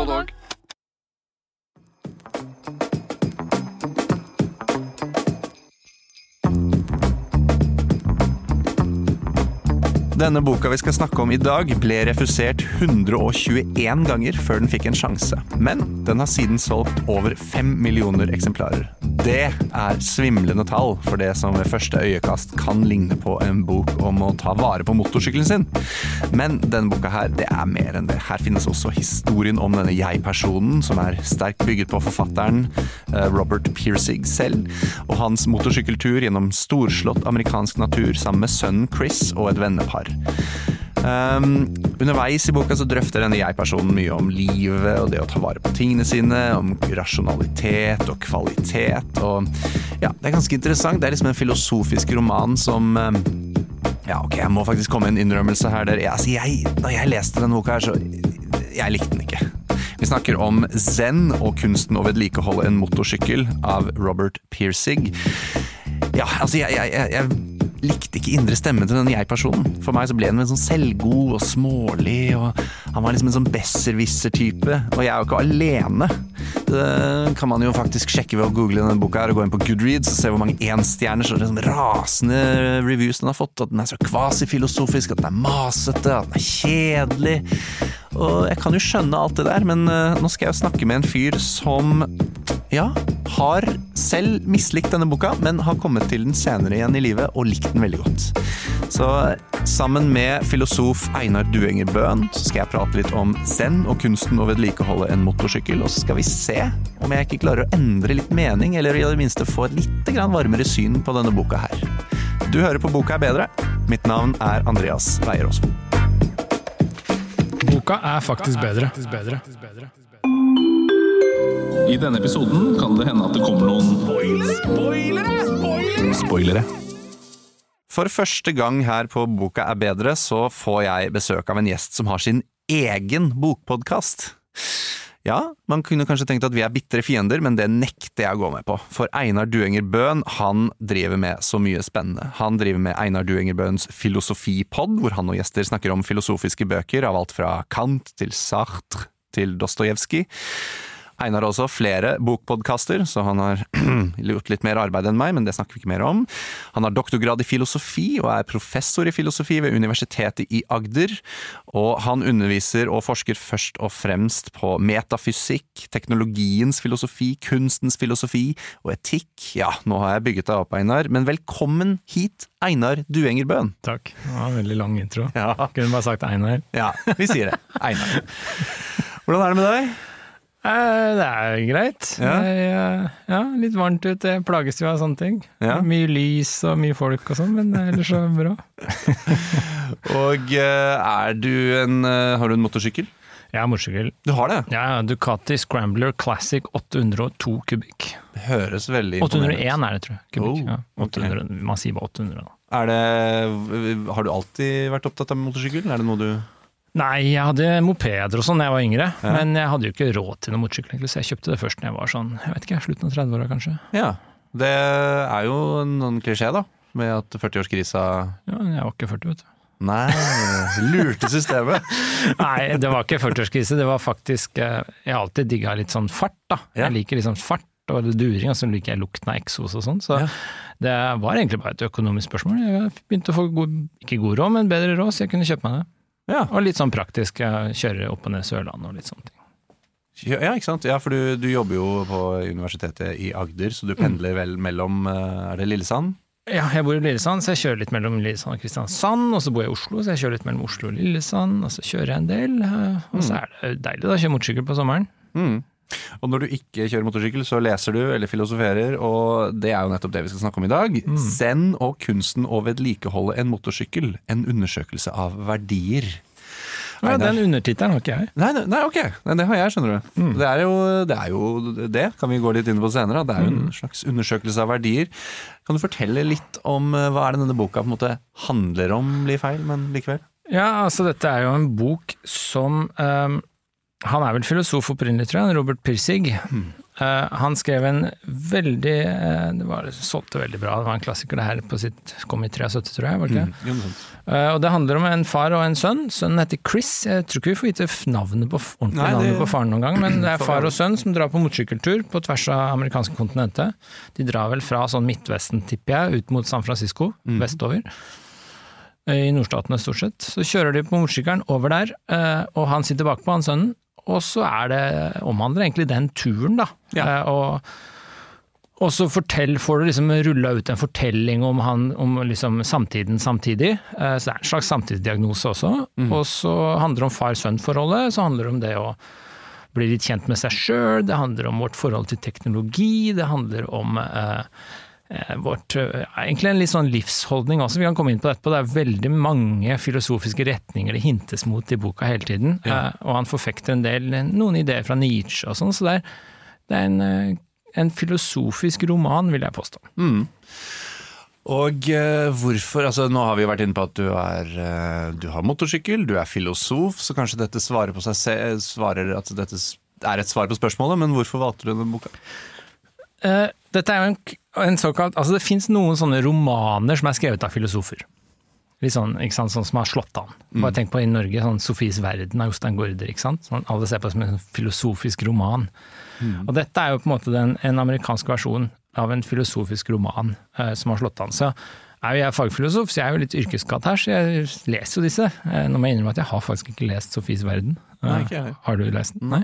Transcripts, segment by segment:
både dag. Denne boka vi skal snakke om i dag, ble refusert 121 ganger før den fikk en sjanse. Men den har siden solgt over fem millioner eksemplarer. Det er svimlende tall for det som ved første øyekast kan ligne på en bok om å ta vare på motorsykkelen sin. Men denne boka her, det er mer enn det. Her finnes også historien om denne jeg-personen, som er sterkt bygget på forfatteren eh, Robert Piercig selv, og hans motorsykkeltur gjennom storslått amerikansk natur sammen med sønnen Chris og et vennepar. Um, underveis i boka så drøfter denne jeg-personen mye om livet og det å ta vare på tingene sine, om rasjonalitet og kvalitet og Ja, det er ganske interessant. Det er liksom en filosofisk roman som um, Ja, ok, jeg må faktisk komme med en innrømmelse her. Der. Altså, jeg, da jeg leste denne boka her, så Jeg likte den ikke. Vi snakker om Zen og kunsten å vedlikeholde en motorsykkel av Robert Piercig. Ja, altså, jeg, jeg, jeg likte ikke indre stemmen til den jeg-personen. For meg så ble han en sånn selvgod og smålig, og han var liksom en sånn besserwisser-type. Og jeg er jo ikke alene. Det kan man jo faktisk sjekke ved å google denne boka her og gå inn på Goodreads og se hvor mange enstjerner og liksom rasende reviews den har fått. At den er så kvasifilosofisk, at den er masete, at den er kjedelig. Og jeg kan jo skjønne alt det der, men nå skal jeg jo snakke med en fyr som ja, har selv mislikt denne boka, men har kommet til den senere igjen i livet og likt den veldig godt. Så sammen med filosof Einar Duenger Bøhn så skal jeg prate litt om zen og kunsten å vedlikeholde en motorsykkel, og så skal vi se om jeg ikke klarer å endre litt mening, eller i det minste få et litt varmere syn på denne boka her. Du hører på Boka er bedre. Mitt navn er Andreas Weier-Aasmo. Boka er faktisk bedre. I denne episoden kan det hende at det kommer noen Spoilere. For første gang her på Boka er bedre, så får jeg besøk av en gjest som har sin egen bokpodkast. Ja, man kunne kanskje tenkt at vi er bitre fiender, men det nekter jeg å gå med på. For Einar Duenger Bøhn, han driver med så mye spennende. Han driver med Einar Duenger Bøhns filosofipod, hvor han og gjester snakker om filosofiske bøker av alt fra Kant til Sartre til Dostojevskij. Einar har også flere bokpodkaster, så han har gjort litt mer arbeid enn meg, men det snakker vi ikke mer om. Han har doktorgrad i filosofi og er professor i filosofi ved Universitetet i Agder. Og han underviser og forsker først og fremst på metafysikk, teknologiens filosofi, kunstens filosofi og etikk. Ja, nå har jeg bygget deg opp, Einar, men velkommen hit, Einar Duengerbøen. Takk. Det var en veldig lang intro. Ja. Kunne bare sagt Einar. Ja, vi sier det. Einar. Hvordan er det med deg? Eh, Det er greit. Ja. Jeg, eh, ja, litt varmt ute. Jeg plages jo av sånne ting. Ja. Mye lys og mye folk og sånn, men ellers så bra. Og eh, er du en eh, Har du en motorsykkel? Jeg har motorsykkel. Du har det? Ja, Ducati Scrambler Classic 802 kubikk. Det høres veldig imponerende ut. 801 er det, tror jeg. Kubikk. Oh, ja, 800, Man sier bare 800, da. Er det, har du alltid vært opptatt av motorsykkel? Er det noe du Nei, jeg hadde mopeder og sånn da jeg var yngre, Ja. men jeg hadde jo ikke råd til noen motorsykkel, egentlig, så jeg kjøpte det først når jeg var sånn, jeg vet ikke, slutten av 30-åra kanskje. Ja. Det er jo noen klisjé, da. Med at 40-årskrisa Ja, jeg var ikke 40, vet du. Nei, lurte systemet. Nei, det var ikke 40-årskrise, det var faktisk eh, Jeg har alltid digga litt sånn fart, da. Ja. Jeg liker liksom fart og during, og så liker jeg lukten av eksos og sånn. Så Ja. det var egentlig bare et økonomisk spørsmål. Jeg begynte å få god, ikke god råd, men bedre råd, så jeg kunne kjøpe meg det. Ja, Og litt sånn praktisk, jeg kjører opp og ned Sørlandet og litt sånne ting. ja ikke sant? Ja, for du, du jobber jo på Universitetet i Agder, så du pendler vel mellom eh, Er det Lillesand? Ja, jeg bor i Lillesand, så jeg kjører litt mellom Lillesand og Kristiansand. Og så bor jeg i Oslo, så jeg kjører litt mellom Oslo og Lillesand. Og så kjører jeg en del. eh, Og så er det deilig da, å kjøre motorsykkel på sommeren. Mm. Og når du ikke kjører motorsykkel, så leser du eller filosoferer, og det er jo nettopp det vi skal snakke om i dag. Zen og kunsten å vedlikeholde en motorsykkel. En undersøkelse av verdier. Nei, Den undertittelen har ikke jeg. Nei, nei, ok. Nei, det har jeg, skjønner du. Det, er jo, det er jo det, kan vi gå litt inn på senere. Det er jo en slags undersøkelse av verdier. Kan du fortelle litt om eh, hva er det denne boka på en måte handler om, blir feil, men likevel? Ja, altså dette er jo en bok som ehm, Han er vel filosof opprinnelig, tror jeg. Robert Pirsig. Eh, han skrev en veldig eh, Det var, solgte veldig bra, det var en klassiker det her på sitt kom i 73, tror jeg. var det ikke? Eh, og Det handler om en far og en sønn. Sønnen heter Chris. Jeg tror ikke vi får vite navnet på, ordentlig Nei, det- navnet på faren noen gang, men det er far og sønn som drar på motorsykkeltur på tvers av amerikanske kontinentet. De drar vel fra sånn Midtvesten, tipper jeg, ut mot San Francisco, vestover. Eh, I nordstatene, stort sett. Så kjører de på motorsykkelen over der, og han sitter bakpå, han sønnen. Og så er det, omhandler egentlig den turen, da. Ja. Eh, Og og så fortell, får du liksom rulla ut en fortelling om, han, om liksom samtiden samtidig. Eh, Så det er en slags samtidsdiagnose også. Og så handler det om far-sønn-forholdet. Så handler det om det å bli litt kjent med seg sjøl. Det handler om vårt forhold til teknologi. Det handler om eh, vårt eh, Egentlig en litt sånn livsholdning også. Vi kan komme inn på det etterpå. Det er veldig mange filosofiske retninger det hintes mot i boka hele tiden. Ja. og han forfekter en del, noen ideer fra Nietzsche og sånn. Så det er, det er en eh, en filosofisk roman, vil jeg påstå. Og eh, hvorfor altså Nå har vi vært inne på at du, er, eh, du har motorsykkel, du er filosof, så kanskje dette svarer på seg svarer at dette er et svar på spørsmålet, men hvorfor valgte du denne boka? Eh, dette er jo en, en såkalt Altså, det fins noen sånne romaner som er skrevet av filosofer. Litt sånn, ikke sant, sånn som har slått an. Bare tenk på i Norge, sånn Sofies verden av Jostein Gaarder. Sånn, alle ser på det som en filosofisk roman. Og dette er jo på en måte den, en amerikansk versjon av en filosofisk roman eh, som har slått an. Så er jo jeg fagfilosof, så jeg er jo litt yrkeskatt her, så jeg leser jo disse. Eh, nå må jeg innrømme at jeg har faktisk ikke lest Sofies verden. Nei, Eh, ikke jeg heller. har du lest den? Nei?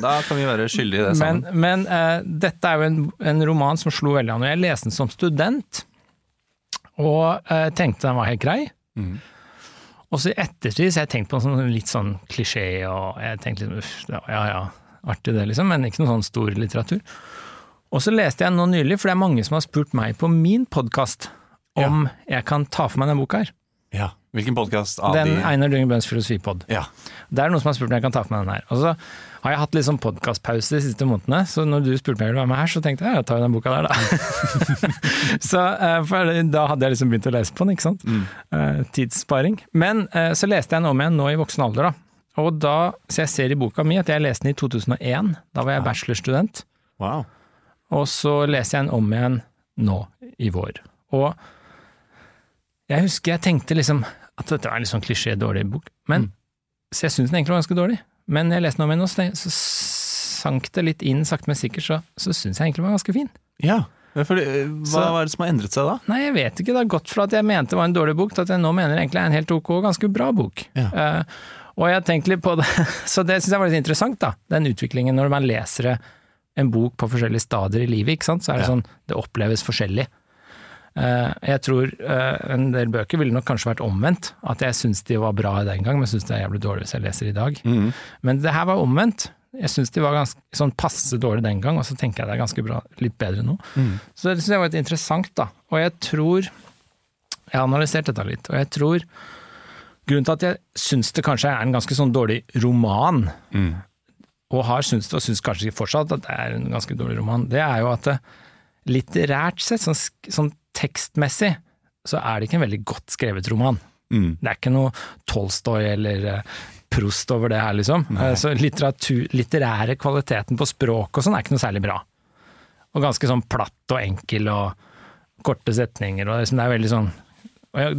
Da kan vi være skyldige i det sammen. men eh, dette er jo en, en roman som slo veldig an. og Jeg leste den som student, og uh, tenkte den var helt grei. Og så i ettertid så har jeg tenkt på en sånn litt sånn klisjé, og jeg tenkte liksom uff, ja ja, ja, artig det liksom, men ikke noe sånn stor litteratur. Og så leste jeg nå nylig, for det er mange som har spurt meg på min podkast om jeg kan ta for meg denne boka her. Ja. Hvilken podkast av Den de Einar Dungen Bøhns filosofipod. Ja. Det er noen som har spurt om jeg kan ta for meg den her. Og så har jeg hatt litt sånn podkastpause de siste månedene, så når du spurte om jeg ville være med her, så tenkte jeg ja, jeg tar jo den boka der, da. så eh, for da hadde jeg liksom begynt å lese på den, ikke sant. Mm. tidssparing. Men eh, så leste jeg den om igjen nå i voksen alder, da. Og da, så jeg ser i boka mi at jeg leste den i 2001, da var jeg bachelorstudent. Wow. Og så leser jeg den om igjen nå i vår. Og jeg husker jeg tenkte liksom at dette var en litt sånn klisjé dårlig bok, men så jeg syns den egentlig var ganske dårlig. Men jeg leste den om igjen og så, så sank det litt inn sakte, men sikkert, så, så syns jeg egentlig den var ganske fin. Ja. Fordi, eh, hva var det som har endret seg da? Nei, jeg vet ikke. Det har gått fra at jeg mente det var en dårlig bok, til at jeg nå mener det egentlig er en helt ok ganske bra bok. Ja. Uh, og jeg har tenkt litt på det, så det syns jeg var litt interessant, da. Den utviklingen når man leser en bok på forskjellige stadier i livet, ikke sant. Så er det Ja. sånn, det oppleves forskjellig. Eh, jeg tror eh, en del bøker ville nok kanskje vært omvendt. At jeg syns de var bra den gang, men syns det er jævlig dårlig hvis jeg leser i dag. Mm. Men det her var omvendt. Jeg syns de var ganske sånn passe dårlig den gang, og så tenker jeg det er ganske bra, litt bedre nå. Så det syns jeg var litt interessant, da. Og jeg tror Jeg har analysert dette litt, og jeg tror Grunnen til at jeg syns det kanskje er en ganske sånn dårlig roman, og har syns det, og syns kanskje fortsatt at det er en ganske dårlig roman, det er jo at det, litterært sett, sånn, sånn tekstmessig, så er det ikke en veldig godt skrevet roman. Mm. Det er ikke noe Tolstoy eller Prost Proust over det her, liksom. Nei. Så litteratur, litterære kvaliteten på språk og sånn er ikke noe særlig bra. Og ganske sånn platt og enkel og korte setninger, og liksom det er veldig sånn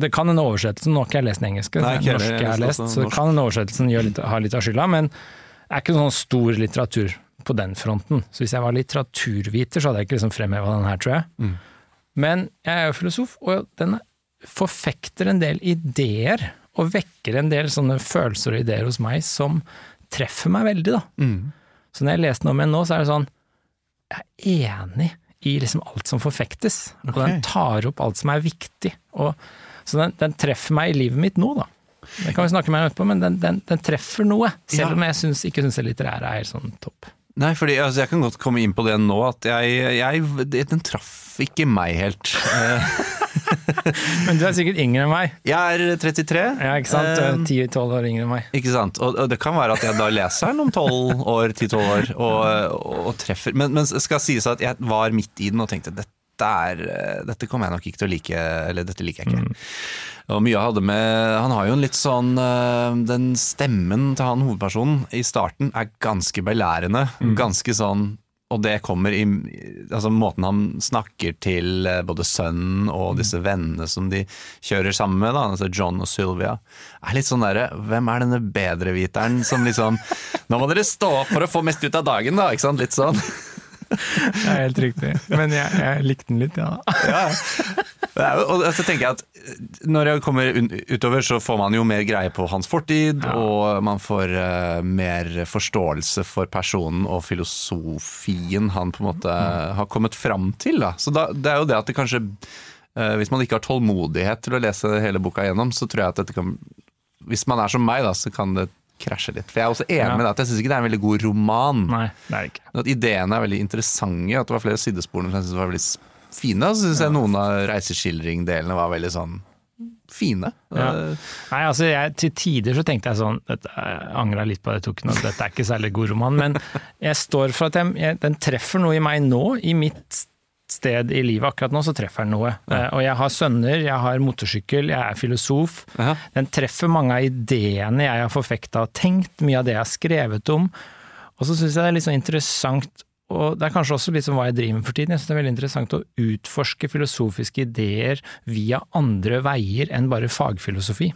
Det kan en oversettelse, nå har ikke jeg lest den engelske, Nei, det er norske jeg har lest, så det kan en oversettelse litt, ha litt av skylda, men det er ikke sånn stor litteratur på den fronten. Så hvis jeg var litteraturviter, så hadde jeg ikke liksom fremheva den her, tror jeg. Mm. Men jeg er jo filosof, og den forfekter en del ideer, og vekker en del sånne følelser og ideer hos meg som treffer meg veldig, da. Mm. Så når jeg leser den om igjen nå, så er det sånn Jeg er enig i liksom alt som forfektes, og den tar opp alt som er viktig. Og, så den, den treffer meg i livet mitt nå, da. Det kan vi snakke mer om etterpå, men den, den, den treffer noe. Selv Ja. om jeg syns, ikke syns det litterære er helt sånn topp. Nei, fordi altså, jeg kan godt komme inn på det nå, at jeg, jeg Den traff ikke meg helt. Men du er sikkert yngre enn meg. Jeg er 33. Ja, ikke sant? Du Eh, er 10-12 år yngre enn meg. Ikke sant? Og, og det kan være at jeg da leser den om 12 år, 10-12 år, og, og, treffer. Men, men skal sies at jeg var midt i den og tenkte dette, er, dette kommer jeg nok ikke til å like, eller dette liker jeg ikke. Og mye hadde med Han har jo en litt sånn øh, Den stemmen til han hovedpersonen i starten er ganske belærende. Ganske sånn og det kommer i altså måten han snakker til øh, både sønnen og disse vennene som de kjører sammen med, da, altså John og Sylvia, er litt sånn derre Hvem er denne bedreviteren som liksom Nå må dere stå opp for å få mest ut av dagen, da! Ikke sant? Litt sånn. Det er helt riktig. Men jeg, jeg likte den litt, ja. Ja. Er og så tenker jeg at Når jeg kommer utover, så får man jo mer greie på hans fortid, og man får eh, mer forståelse for personen og filosofien han på en måte har kommet fram til. Da. Så da, det er jo det at det kanskje eh, Hvis man ikke har tålmodighet til å lese hele boka gjennom, så tror jeg at dette kan Hvis man er som meg, da, så kan det krasje litt. For jeg er også enig Ja. med deg at jeg syns ikke det er en veldig god roman. Nei, det er ikke. At ideene er veldig interessante, at det var flere sidesporene som jeg synes var veldig fine. Og så syns jeg noen av reiseskildringdelene var veldig sånn fine. Ja. Nei, altså jeg, Til tider så tenkte jeg sånn Jeg angra litt på det jeg tok den, dette er ikke særlig god roman. Men jeg står for at jeg, jeg, den treffer noe i meg nå, i mitt sted i livet akkurat nå, så treffer den noe. Ja. Og jeg har sønner, jeg har motorsykkel, jeg er filosof. Ja. Den treffer mange av ideene jeg har forfekta og tenkt, mye av det jeg har skrevet om. Og så syns jeg det er litt sånn interessant, og det er kanskje også litt som hva jeg driver med for tiden, jeg synes det er veldig interessant å utforske filosofiske ideer via andre veier enn bare fagfilosofi.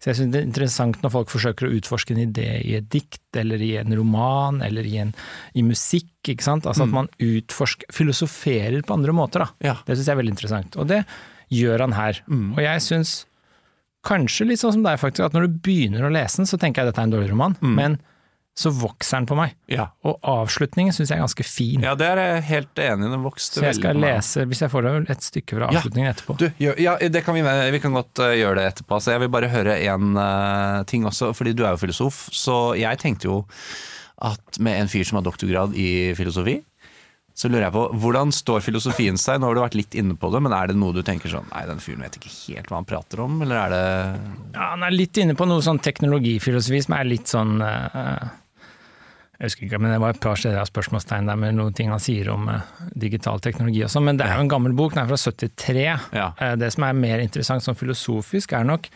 Så jeg synes det er interessant når folk forsøker å utforske en idé i et dikt, eller i en roman, eller i, en, i musikk, ikke sant. Altså at man utforsker, filosoferer på andre måter, da. Ja. Det syns jeg er veldig interessant. Og det gjør han her. Og jeg syns kanskje litt sånn som deg, faktisk, at når du begynner å lese den, så tenker jeg at dette er en dårlig roman, men så vokser den på meg. Ja. Og avslutningen syns jeg er ganske fin. ja, det er jeg helt enig i. Den vokste veldig på meg. så jeg skal lese, hvis jeg får det, et stykke fra Ja. avslutningen etterpå. Du, ja, det kan vi, vi kan godt eh, gjøre det etterpå. Så jeg vil bare høre en uh, ting også, fordi du er jo filosof. Så jeg tenkte jo at med en fyr som har doktorgrad i filosofi, så lurer jeg på hvordan står filosofien seg? Nå har du vært litt inne på det, men er det noe du tenker sånn Nei, den fyren vet ikke helt hva han prater om, eller er det Ja, han er litt inne på noe sånn teknologifilosofi som er litt sånn eh, Jeg husker ikke, men det var et par steder av spørsmålstegn der med noen ting han sier om eh, digital teknologi og sånn, men det er jo en gammel bok, den er fra 73. Ja. Eh, det som er mer interessant sånn filosofisk, er nok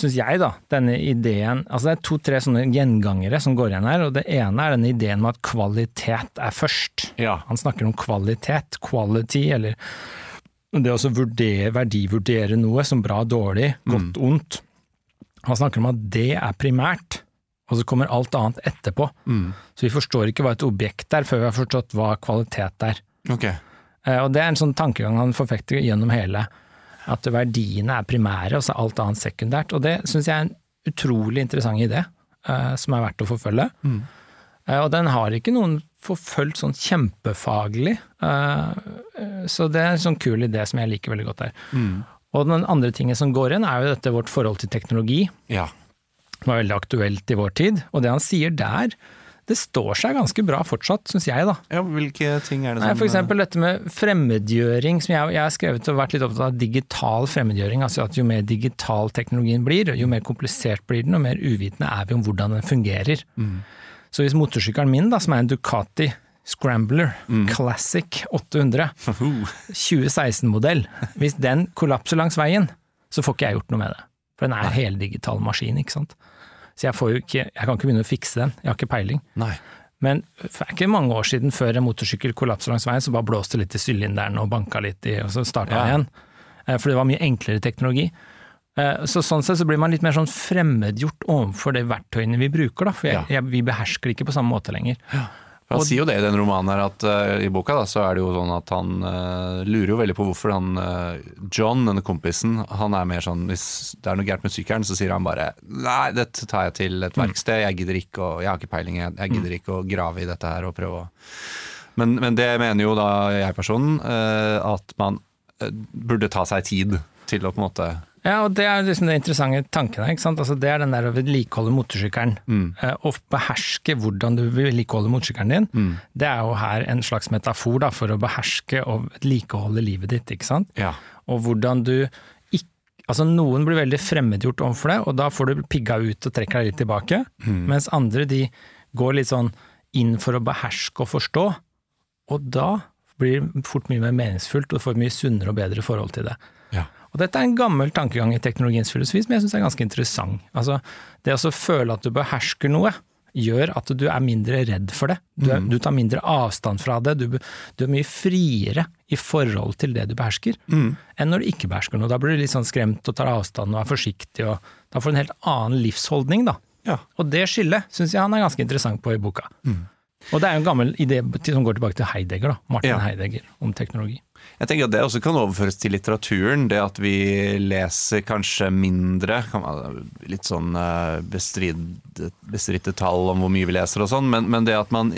syns jeg, da, denne ideen Altså det er to-tre sånne gjengangere som går igjen her, og det ene er denne ideen med at kvalitet er først. Ja. Han snakker om kvalitet, quality, eller det å vurdere, verdivurdere noe som bra, dårlig, godt, ondt. Han snakker om at det er primært, og så kommer alt annet etterpå. Så vi forstår ikke hva et objekt er før vi har forstått hva kvalitet er. Ok. Eh, Og det er en sånn tankegang han forfekter gjennom hele, at verdiene er primære, og så er alt annet sekundært. Og det syns jeg er en utrolig interessant idé, eh, som er verdt å forfølge. Mm. Og den har ikke noen forfulgt sånn kjempefaglig, eh, eh, så det er en sånn kul idé som jeg liker veldig godt der. Og den andre tingen som går inn, er jo dette vårt forhold til teknologi, Ja. Som er veldig aktuelt i vår tid. Og det han sier der, det står seg ganske bra fortsatt, syns jeg, da. ja. Hvilke ting er det som for eksempel dette med fremmedgjøring, som jeg, jeg har skrevet og vært litt opptatt av digital fremmedgjøring. Altså at jo mer digital teknologien blir, jo mer komplisert blir den, og mer uvitende er vi om hvordan den fungerer. Så hvis motorsykkelen min, da, som er en Ducati Scrambler Classic 800, 2016-modell, hvis den kollapser langs veien, så får ikke jeg gjort noe med det. For den er heldigital maskin, ikke sant. Så jeg, ikke, jeg kan ikke begynne å fikse den, jeg har ikke peiling. Nei. Men det er ikke mange år siden før en motorsykkel kollapsa langs veien, så bare blåste litt i sylinderen og banka litt i, og så starta Ja. den igjen. Eh, For det var mye enklere teknologi. Eh, Så sånn sett så blir man litt mer sånn fremmedgjort overfor de verktøyene vi bruker, da. For jeg, Ja. jeg, vi behersker det ikke på samme måte lenger. Han sier jo det i den romanen her, at uh, i boka da, så er det jo sånn at han uh, lurer jo veldig på hvorfor han uh, John, denne kompisen, han er mer sånn Hvis det er noe gærent med sykkelen, så sier han bare Nei, dette tar jeg til et verksted, jeg gidder ikke å Jeg har ikke peiling, jeg, jeg gidder ikke å grave i dette her og prøve å Men, men det mener jo da jeg-personen, at man burde ta seg tid til å på en måte Ja, og det er liksom den interessante tanken her. Altså, det er den der å vedlikeholde motorsykkelen. Mm. Å beherske hvordan du vedlikeholder motorsykkelen din, det er jo her en slags metafor da, for å beherske og vedlikeholde livet ditt. ikke sant? Ja. Og hvordan du ikke, Altså Noen blir veldig fremmedgjort overfor det, og da får du pigga ut og trekker deg litt tilbake. Mens andre de går litt sånn inn for å beherske og forstå, og da blir det fort mye mer meningsfullt, og du får mye sunnere og bedre forhold til det. Og dette er en gammel tankegang i teknologiens filosofi som jeg syns er ganske interessant. Altså, det å føle at du behersker noe, gjør at du er mindre redd for det. Du, er, du tar mindre avstand fra det. Du, du, er mye friere i forhold til det du behersker, enn når du ikke behersker noe. Da blir du litt sånn skremt og tar avstand og er forsiktig, og da får du en helt annen livsholdning, da. Ja. Og det skillet syns jeg han er ganske interessant på i boka. Og det er jo en gammel idé som går tilbake til Heidegger, da. Martin Ja. Heidegger, om teknologi. Jeg tenker at Det også kan overføres til litteraturen. Det at vi leser kanskje mindre. Litt sånn eh, bestridte tall om hvor mye vi leser og sånn, men, men det at man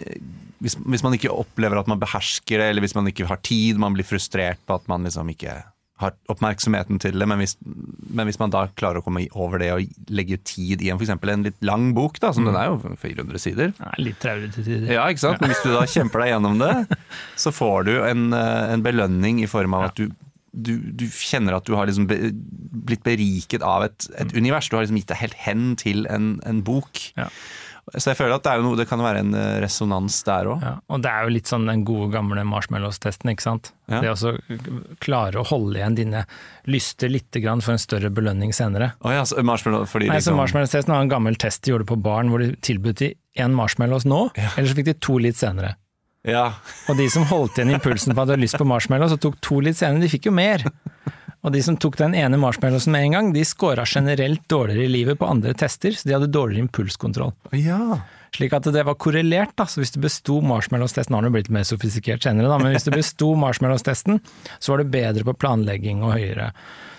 hvis, hvis man ikke opplever at man behersker det, eller hvis man ikke har tid, man blir frustrert på at man liksom ikke har oppmerksomheten til det, men hvis, men hvis man da klarer å komme over det og legge tid i en, for eksempel en litt lang bok, da, som den er jo 400 sider, Det er litt traurig til tider. ja, ikke sant? Men hvis du da kjemper deg gjennom det, så får du en, eh, en belønning i form av at du, du, du kjenner at du har liksom be, blitt beriket av et, et univers. Du har liksom gitt deg helt hen til en, en bok. Ja. Så jeg føler at det, er noe, det kan være en eh, resonans der òg. Ja, og det er jo litt sånn den gode gamle marshmallows-testen, ikke sant. Ja. Det å klare å holde igjen dine lyster litt for en større belønning senere. Oh, ja, så marshmallow, fordi Nei, så liksom, Marshmallows-testen var en gammel test de gjorde på barn, hvor de tilbød de én marshmallows nå, eller så fikk de to litt senere. ja, Og de som holdt igjen impulsen på at de hadde lyst på marshmallows og tok to litt senere, de fikk jo mer. Og de som tok den ene marshmallowsen med en gang, de scora generelt dårligere i livet på andre tester, så de hadde dårligere impulskontroll. ja. Slik at det var korrelert, da. Så hvis du besto marshmallows-testen, har den jo blitt mer sofistikert senere, da, men hvis du besto marshmallows-testen, så var du bedre på planlegging og høyere.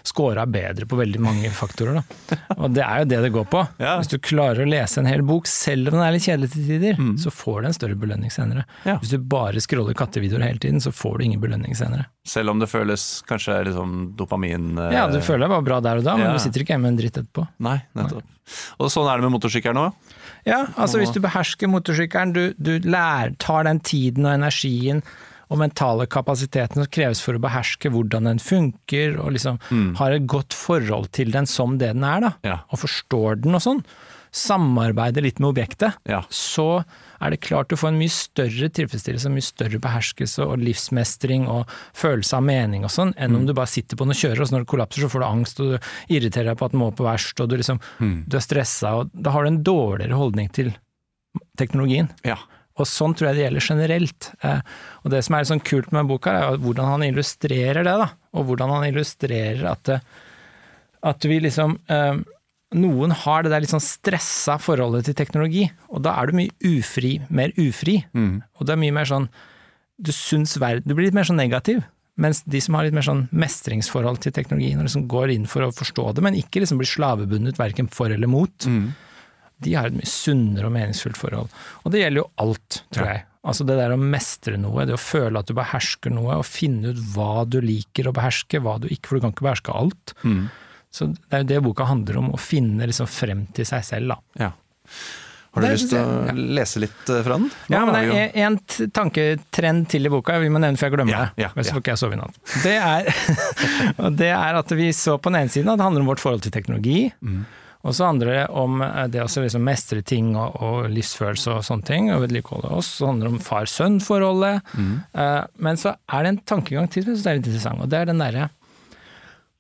Scora bedre på veldig mange faktorer, da. Og det er jo det det går på. Ja. Hvis du klarer å lese en hel bok, selv om den er litt kjedelig til tider, så får du en større belønning senere. Ja. Hvis du bare scroller kattevideoer hele tiden, så får du ingen belønning senere. Selv om det føles kanskje liksom dopamin eh, Ja, du føler deg bare bra der og da, men Ja. du sitter ikke hjemme med en dritt etterpå. Nei, nettopp. Og sånn er det med motorsykkelen òg. Ja, altså hvis du behersker motorsykkelen, du, du lærer, tar den tiden og energien og mentale kapasiteten som kreves for å beherske hvordan den funker, og liksom har et godt forhold til den som det den er, da, Ja. og forstår den og sånn, samarbeider litt med objektet, Ja. så er det klart du får en mye større tilfredsstillelse, mye større beherskelse og livsmestring og følelse av mening og sånn, enn om du bare sitter på den og kjører, og så når det kollapser så får du angst og du irriterer deg på at den må på verst, og du liksom du er stressa, og da har du en dårligere holdning til teknologien. Ja. Og sånn tror jeg det gjelder generelt. Eh, og det som er sånn kult med boka, er hvordan han illustrerer det, da. Og hvordan han illustrerer at, at vi liksom eh, Noen har det der litt sånn stressa forholdet til teknologi, og da er du mye ufri, mer ufri. Og det er mye mer sånn Du syns verden Du blir litt mer sånn negativ. Mens de som har litt mer sånn mestringsforhold til teknologien, og liksom går inn for å forstå det, men ikke liksom blir slavebundet verken for eller mot, de har et mye sunnere og meningsfullt forhold. Og det gjelder jo alt, tror jeg. Altså det der å mestre noe, det å føle at du behersker noe, og finne ut hva du liker å beherske, hva du ikke, for du kan ikke beherske alt. Så det er jo det boka handler om, å finne liksom frem til seg selv, da. ja. Har du Det lyst til å lese litt eh, fra den? Nå Ja, men det er jo- en tanketrend til i boka, vi må nevne før jeg glemmer Ja, det. ja, Men så ja. får ikke jeg sove i natt. Det er, og det er at vi så på den ene siden at det handler om vårt forhold til teknologi. Mm. Og så handler det om eh, det å liksom mestre ting og, og livsfølelse og sånne ting, og vedlikeholde oss. Så handler det om far-sønn-forholdet. Mm. Eh, men så er det en tankegang til som jeg syns er litt interessant, og det er den derre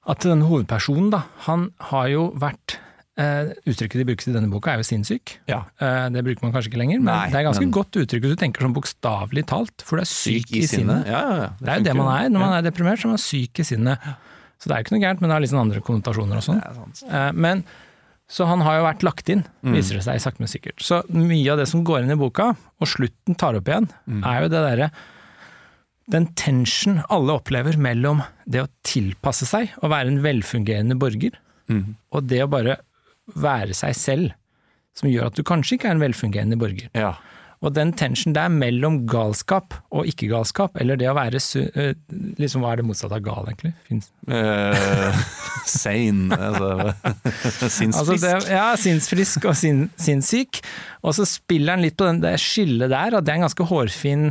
at denne hovedpersonen, da, han har jo vært Uh, Uttrykket de brukes i denne boka er jo sinnssyk. Ja. Uh, Det bruker man kanskje ikke lenger, men Nei, det er ganske men- godt uttrykk hvis du tenker sånn bokstavelig talt, for du er syk, i sinnet. Ja, ja, ja. Det er jo det man er når man er deprimert, så er man syk i sinnet. Så det er jo ikke noe gærent, men det har litt sånn andre konnotasjoner og sånn. Det er. Eh, Men så han har jo vært lagt inn, viser det seg sakte, men sikkert. Så mye av det som går inn i boka, og slutten tar opp igjen, er jo det derre den tension alle opplever mellom det å tilpasse seg og være en velfungerende borger, og det å bare være seg selv, som gjør at du kanskje ikke er en velfungerende borger. Ja. Og den tension der mellom galskap og ikke-galskap, eller det å være eh, liksom Hva er det motsatte av gal, egentlig? Finnes- Eh, sane, altså sinnsfrisk. Altså det, ja, sinnsfrisk og sin, sinnssyk. Og så spiller han litt på den, det skillet der, og det er en ganske hårfin,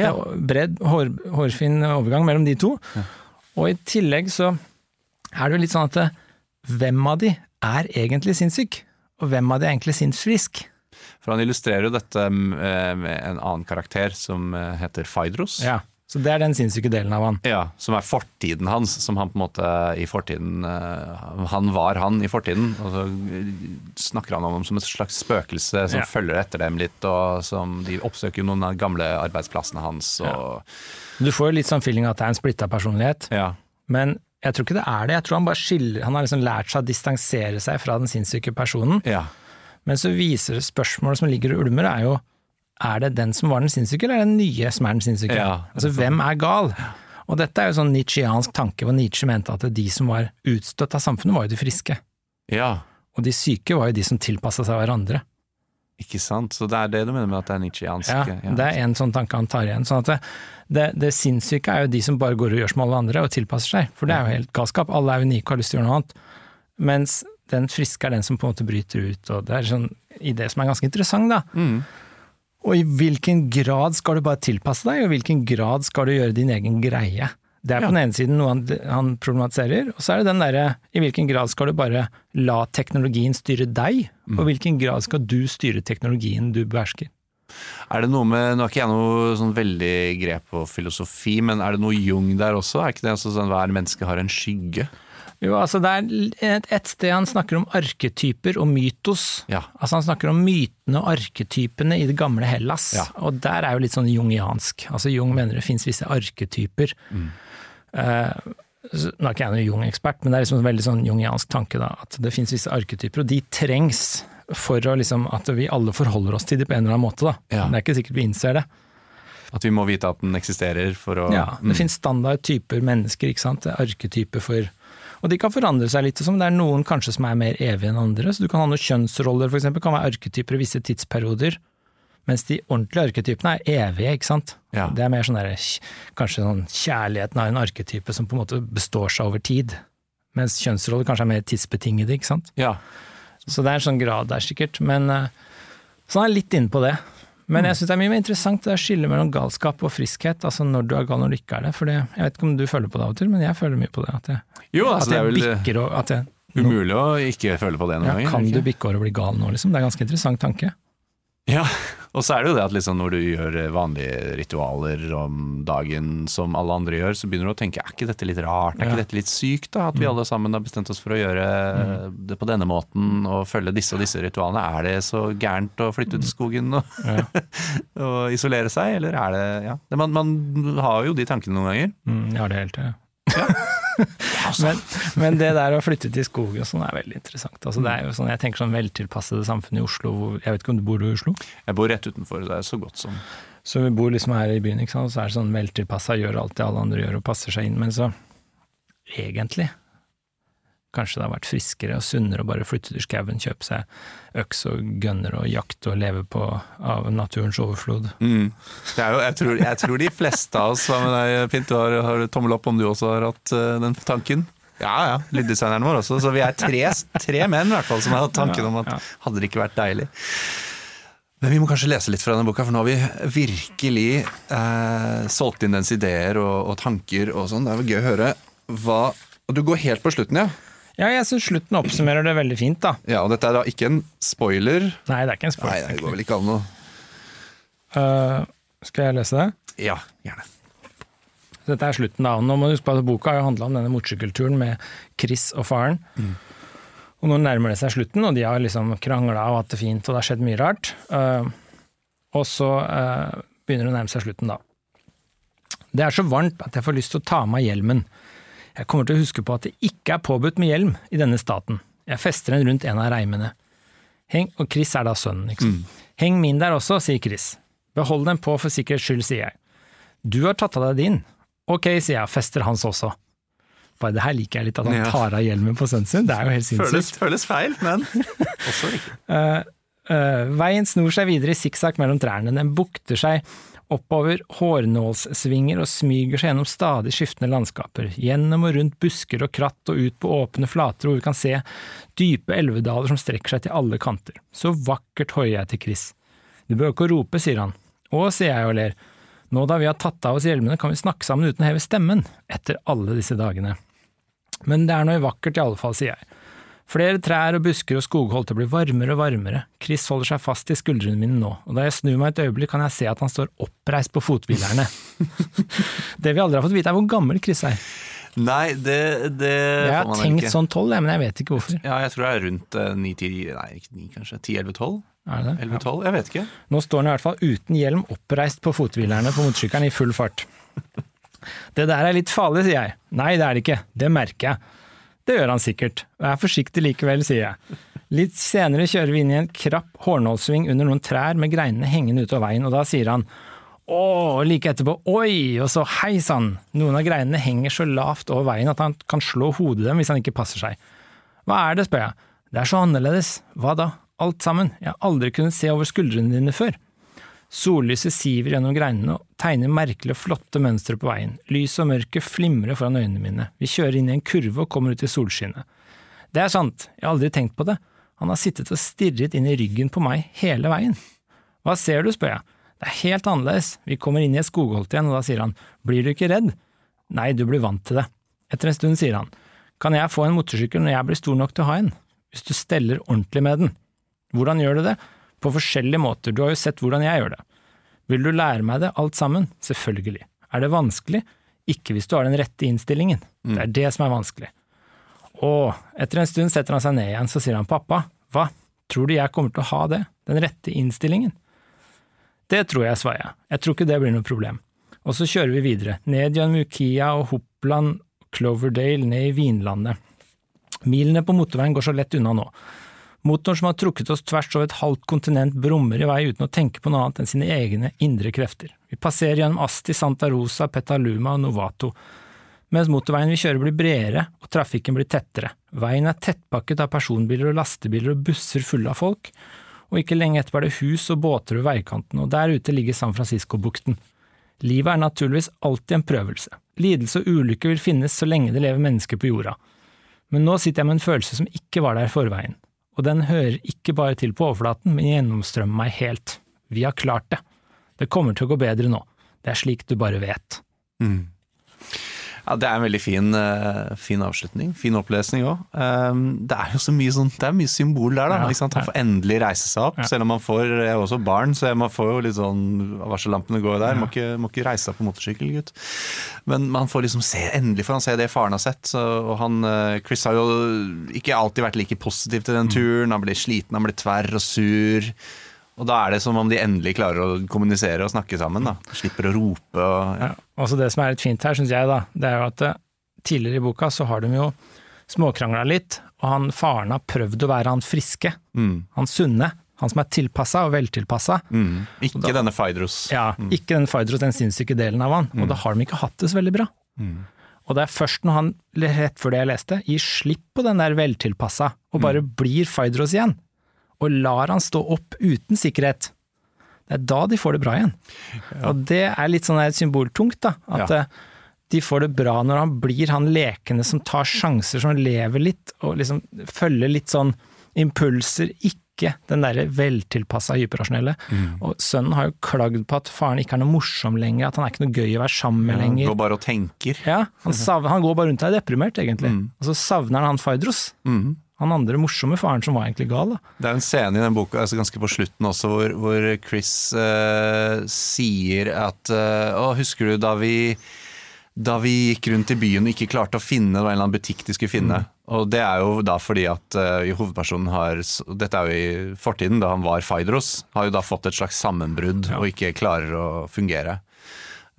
Ja. Bred, hår, hårfin overgang mellom de to. Og i tillegg så er det jo litt sånn at eh, hvem av de er egentlig sinnssyk? Og hvem av de er egentlig sinnsfrisk? For han illustrerer jo dette med med en annen karakter som eh, heter Faidros. Ja. Så det er den sinnssyke delen av han. Ja, Som er fortiden hans, som han på en måte i fortiden eh, Han var han i fortiden, og så snakker han om ham som et slags spøkelse som Ja. følger etter dem litt, og som de oppsøker jo noen av de gamle arbeidsplassene hans. Og, Du får jo litt sånn feeling at det er en splitta personlighet, ja. men jeg tror ikke det er det. Jeg tror han bare skiller Han har liksom lært seg å distansere seg fra den sinnssyke personen. Ja. Men så viser spørsmålet som ligger og ulmer, er jo er det den som var den sinnssyke, eller er det den nye som er den sinnssyke? Ja. altså hvem er gal? Og dette er jo sånn nietzscheansk tanke, hvor Nietzsche mente at de som var utstøtt av samfunnet, var jo de friske. ja. Og de syke var jo de som tilpassa seg hverandre. Ikke sant? Så det er det du mener med at det er nietzscheansk? Ja, det er en sånn tanke han tar igjen. Sånn at det, det, det sinnssyke er jo de som bare går og gjør som alle andre og tilpasser seg, for det er jo helt galskap. Alle er unike og har lyst til å gjøre noe annet. Mens den friske er den som på en måte bryter ut, og det er sånn idé som er ganske interessant, da. Mm. Og i hvilken grad skal du bare tilpasse deg, og i hvilken grad skal du gjøre din egen greie? Det er på Ja. den ene siden noe han, han problematiserer, og så er det den derre i hvilken grad skal du bare la teknologien styre deg, Mm. og i hvilken grad skal du styre teknologien du behersker? Er det noe med, Nå har ikke jeg noe sånn veldig grep på filosofi, men er det noe Jung der også? Er ikke det altså sånn hver menneske har en skygge? Jo, altså det er et, sted han snakker om arketyper og mytos. Ja. Altså Han snakker om mytene og arketypene i det gamle Hellas, Ja. og der er jo litt sånn jungiansk. Altså Jung mener det finnes visse arketyper. Eh, så, nå er ikke jeg noen Jung-ekspert, men det er liksom en veldig sånn jungiansk tanke da, at det finnes visse arketyper, og de trengs for å liksom, at vi alle forholder oss til det på en eller annen måte. Ja. Det er ikke sikkert vi innser det. At vi må vite at den eksisterer for å Ja, det finnes standard typer mennesker, ikke sant. Er arketyper for Og de kan forandre seg litt, sånn, det er noen kanskje som er mer evige enn andre. Så du kan ha noen kjønnsroller, eksempel, kan være arketyper i visse tidsperioder. Mens de ordentlige arketypene er evige, ikke sant. Ja. Det er mer sånn der, kanskje sånn kjærligheten av en arketype som på en måte består seg over tid. Mens kjønnsroller kanskje er mer tidsbetingede, ikke sant. Ja. Så det er en sånn grad der, sikkert. Men eh, så han er litt inne på det. Men jeg syns det er mye mer interessant det skillet mellom galskap og friskhet. Altså når du er gal, når du ikke er det. For jeg vet ikke om du føler på det av og til, men jeg føler mye på det. At jeg, Jo, at altså, det er jeg vel bikker og at jeg, umulig å ikke føle på det noen ja, ganger. Kan du bikke over og bli gal nå, liksom? Det er en ganske interessant tanke. Ja, og så er det jo det at liksom når du gjør vanlige ritualer om dagen som alle andre gjør, så begynner du å tenke er ikke dette litt rart, er Ja. ikke dette litt sykt da? At vi alle sammen har bestemt oss for å gjøre det på denne måten og følge disse og disse ritualene. Er det så gærent å flytte ut i skogen og, Ja. og isolere seg, eller er det ja. Man, man har jo de tankene noen ganger. Mm, jeg har det helt til. men, men det der å flytte til skogen og sånn er veldig interessant. Altså, det er jo sånn, jeg tenker sånn veltilpassede samfunn i Oslo. Hvor, jeg vet ikke om du bor i Oslo? Jeg bor rett utenfor, det er så godt som Så vi bor liksom her i byen, ikke sant? så er det sånn veltilpassa, gjør alt det alle andre gjør og passer seg inn. Men så egentlig kanskje det har vært friskere og sunnere å bare flytte til skauen, kjøpe seg øks og gønner og jakte og leve på av naturens overflod. Mm. Det jo, jeg, tror, jeg tror de fleste av oss Hva med Fint? Du har, har tommel opp om du også har hatt uh, den tanken? Ja ja, lyddesigneren vår også. Så vi er tre, tre menn i hvert fall som har hatt tanken om at hadde det ikke vært deilig? Men vi må kanskje lese litt fra denne boka, for nå har vi virkelig eh, solgt inn dens ideer og, og tanker og sånn. Det er vel gøy å høre hva Og du går helt på slutten, ja? Ja, jeg syns slutten oppsummerer det veldig fint, da. Ja, og dette er da ikke en spoiler. Nei, det er ikke en Nei, spoiler. det går vel ikke an å uh, skal jeg lese det? Ja, gjerne. Dette er slutten, da. Nå må du huske på at Boka har handla om denne motorsykkelturen med Chris og faren. Og nå nærmer det seg slutten, og de har liksom krangla og hatt det fint, og det har skjedd mye rart. Uh, og så uh, begynner det å nærme seg slutten, da. Det er så varmt at jeg får lyst til å ta av meg hjelmen. Jeg kommer til å huske på at det ikke er påbudt med hjelm i denne staten. Jeg fester den rundt en av reimene. Heng, og Chris er da sønnen, ikke sant. Heng min der også, sier Chris. Behold den på for sikkerhets skyld, sier jeg. Du har tatt av deg din. Ok, sier jeg, og fester hans også. Bare det her liker jeg litt, at han tar av hjelmen på sønnen sin. Det er jo helt sinnssykt. Føles, føles feil, men også riktig. uh, uh, veien snor seg videre i sikksakk mellom trærne. Den bukter seg oppover hårnålssvinger og smyger seg gjennom stadig skiftende landskaper. Gjennom og rundt busker og kratt og ut på åpne flater hvor vi kan se dype elvedaler som strekker seg til alle kanter. Så vakkert hoier jeg til Chris. Du bør ikke å rope, sier han. Å, sier jeg og ler. Nå da vi har tatt av oss hjelmene, kan vi snakke sammen uten å heve stemmen, etter alle disse dagene. Men det er noe vakkert i alle fall, sier jeg. Flere trær og busker og skogholter blir varmere og varmere. Chris holder seg fast i skuldrene mine nå, og da jeg snur meg et øyeblikk kan jeg se at han står oppreist på fothvilerne. det vi aldri har fått vite er hvor gammel Chris er. Nei, det, det Jeg har tenkt ikke. sånn tolv, men jeg vet ikke hvorfor. Ja, jeg tror det er rundt eh, 9-10 Nei, ikke 9 kanskje. 10-11-12? Er det det? 11-12? Jeg vet ikke. Nå står han i hvert fall uten hjelm oppreist på fothvilerne på motorsykkelen i full fart. Det der er litt farlig, sier jeg. Nei, det er det ikke. Det merker jeg. Det gjør han sikkert. Vær forsiktig likevel, sier jeg. Litt senere kjører vi inn i en krapp hårnålsving under noen trær med greinene hengende utover veien, og da sier han å, og like etterpå oi, og så hei sann. Noen av greinene henger så lavt over veien at han kan slå hodet dem hvis han ikke passer seg. Hva er det, spør jeg. Det er så annerledes. Hva da? Alt sammen. Jeg har aldri kunnet se over skuldrene dine før. Sollyset siver gjennom greinene og tegner merkelige og flotte mønstre på veien. Lys og mørket flimrer foran øynene mine. Vi kjører inn i en kurve og kommer ut i solskinnet. Det er sant, jeg har aldri tenkt på det. Han har sittet og stirret inn i ryggen på meg hele veien. Hva ser du, spør jeg. Det er helt annerledes. Vi kommer inn i et skogholt igjen, og da sier han, blir du ikke redd? Nei, du blir vant til det. Etter en stund sier han, kan jeg få en motorsykkel når jeg blir stor nok til å ha en? Hvis du steller ordentlig med den. Hvordan gjør du det? På forskjellige måter, du har jo sett hvordan jeg gjør det. Vil du lære meg det, alt sammen? Selvfølgelig. Er det vanskelig? Ikke hvis du har den rette innstillingen. Det er det som er vanskelig. Og etter en stund setter han seg ned igjen, så sier han pappa, hva, tror du jeg kommer til å ha det, den rette innstillingen? Det tror jeg, svarer jeg, jeg tror ikke det blir noe problem. Og så kjører vi videre, ned gjennom Ukia og Hopland, Cloverdale, ned i Vinlandet. Milene på motorveien går så lett unna nå. Motoren som har trukket oss tvers over et halvt kontinent brummer i vei uten å tenke på noe annet enn sine egne indre krefter. Vi passerer gjennom Asti, Santa Rosa, Petaluma og Novato, mens motorveien vi kjører blir bredere og trafikken blir tettere. Veien er tettpakket av personbiler og lastebiler og busser fulle av folk, og ikke lenge etterpå er det hus og båter ved veikanten, og der ute ligger San Francisco-bukten. Livet er naturligvis alltid en prøvelse. Lidelse og ulykke vil finnes så lenge det lever mennesker på jorda. Men nå sitter jeg med en følelse som ikke var der i forveien, og den hører ikke bare til på overflaten, men gjennomstrømmer meg helt. Vi har klart det. Det kommer til å gå bedre nå. Det er slik du bare vet. Ja, Det er en veldig fin, eh, fin avslutning. Fin opplesning òg. det er jo så mye sånn, det er mye symbol der, da. Ja? Han får endelig reise seg opp, Ja. selv om man får Jeg er også barn, så man får jo litt sånn Varsellampene går der. Må, ikke, må ikke reise seg på motorsykkel, gutt. Men man får liksom se, endelig får han se det faren har sett. Så, og han, eh, Chris har jo ikke alltid vært like positiv til den turen. Han blir sliten, han blir tverr og sur. Og da er det som om de endelig klarer å kommunisere og snakke sammen. da. Slipper å rope og ja. Også det som er litt fint her, syns jeg, da, det er jo at eh, tidligere i boka så har de jo småkrangla litt, og han faren har prøvd å være han friske, Mm, han sunne, han som er tilpassa og veltilpassa. mm. Ikke denne Faidros. Ja, ikke den Faidros, den sinnssyke delen av han, og da har de ikke hatt det så veldig bra. Og det er først når han, rett før det jeg leste, gir slipp på den der veltilpassa, og bare blir Faidros igjen, og lar han stå opp uten sikkerhet. Det er da de får det bra igjen. Og det er litt sånn symboltungt, da. At Ja. eh, de får det bra når han blir han lekende som tar sjanser, som lever litt, og liksom følger litt sånn impulser, ikke den derre veltilpassa hyperrasjonelle. Og sønnen har jo klagd på at faren ikke er noe morsom lenger, at han er ikke noe gøy å være sammen med lenger. Går bare og tenker. Ja, han, savner, han går bare rundt og er deprimert, egentlig. Og så savner han han Faidros. Mhm. Han andre morsomme faren som var egentlig gal. Da. Det er en scene i den boka altså ganske på slutten også, hvor, hvor Chris eh, sier at eh, Å, husker du da vi da vi gikk rundt i byen og ikke klarte å finne det var en eller annen butikk de skulle finne. Og det er jo da fordi at uh, hovedpersonen har Dette er jo i fortiden, da han var Faidros. Har jo da fått et slags sammenbrudd og ikke klarer å fungere.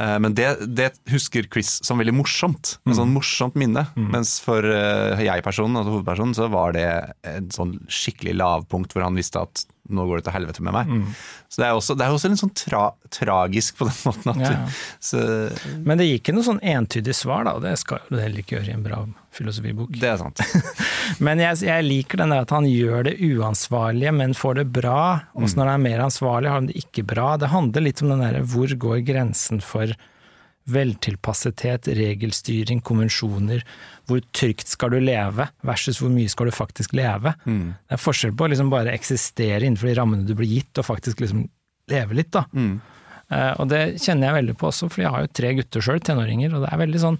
Eh, Men det, det husker Chris som veldig morsomt. En sånn morsomt minne. Mens for eh, jeg-personen, altså hovedpersonen, så var det et sånn skikkelig lavpunkt hvor han visste at nå går det til helvete med meg. Så det er også, det er også litt sånn tra tragisk på den måten. At Ja, ja. du, så, Men det gir ikke noe sånn entydig svar, da. og Det skal jo det heller ikke gjøre i en bra filosofibok. det er sant. Men jeg, jeg liker den der at han gjør det uansvarlige, men får det bra. Også når han er mer ansvarlig, har han det ikke bra. Det handler litt om den derre hvor går grensen for veltilpassethet, regelstyring, konvensjoner. Hvor trygt skal du leve, versus hvor mye skal du faktisk leve. Det er forskjell på å liksom bare eksistere innenfor de rammene du blir gitt, og faktisk liksom leve litt, da. Eh, og det kjenner jeg veldig på også, for jeg har jo tre gutter sjøl, tenåringer, og det er veldig sånn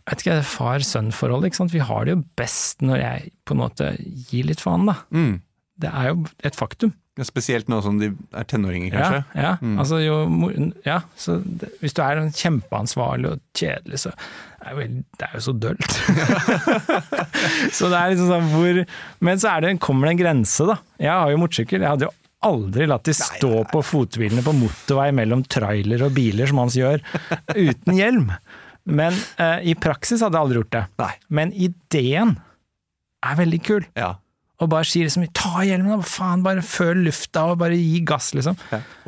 jeg vet ikke, far-sønn-forholdet. ikke sant? Vi har det jo best når jeg på en måte gir litt faen, da. Mm. Det er jo et faktum. Spesielt nå som de er tenåringer, kanskje. Ja, ja. Altså, jo, ja så det, hvis du er kjempeansvarlig og kjedelig, så er vel- det er jo så dølt. så det er liksom sånn hvor Men så er det, kommer det en grense, da. Jeg har jo motorsykkel. Jeg hadde jo aldri latt de stå på fothvilene på motorvei mellom trailer og biler, som hans gjør, uten hjelm. Men eh, i praksis hadde jeg aldri gjort det. Nei. Men ideen er veldig kul. Ja. Og bare sier liksom ta hjelmen, faen, bare føl lufta og bare gi gass, liksom.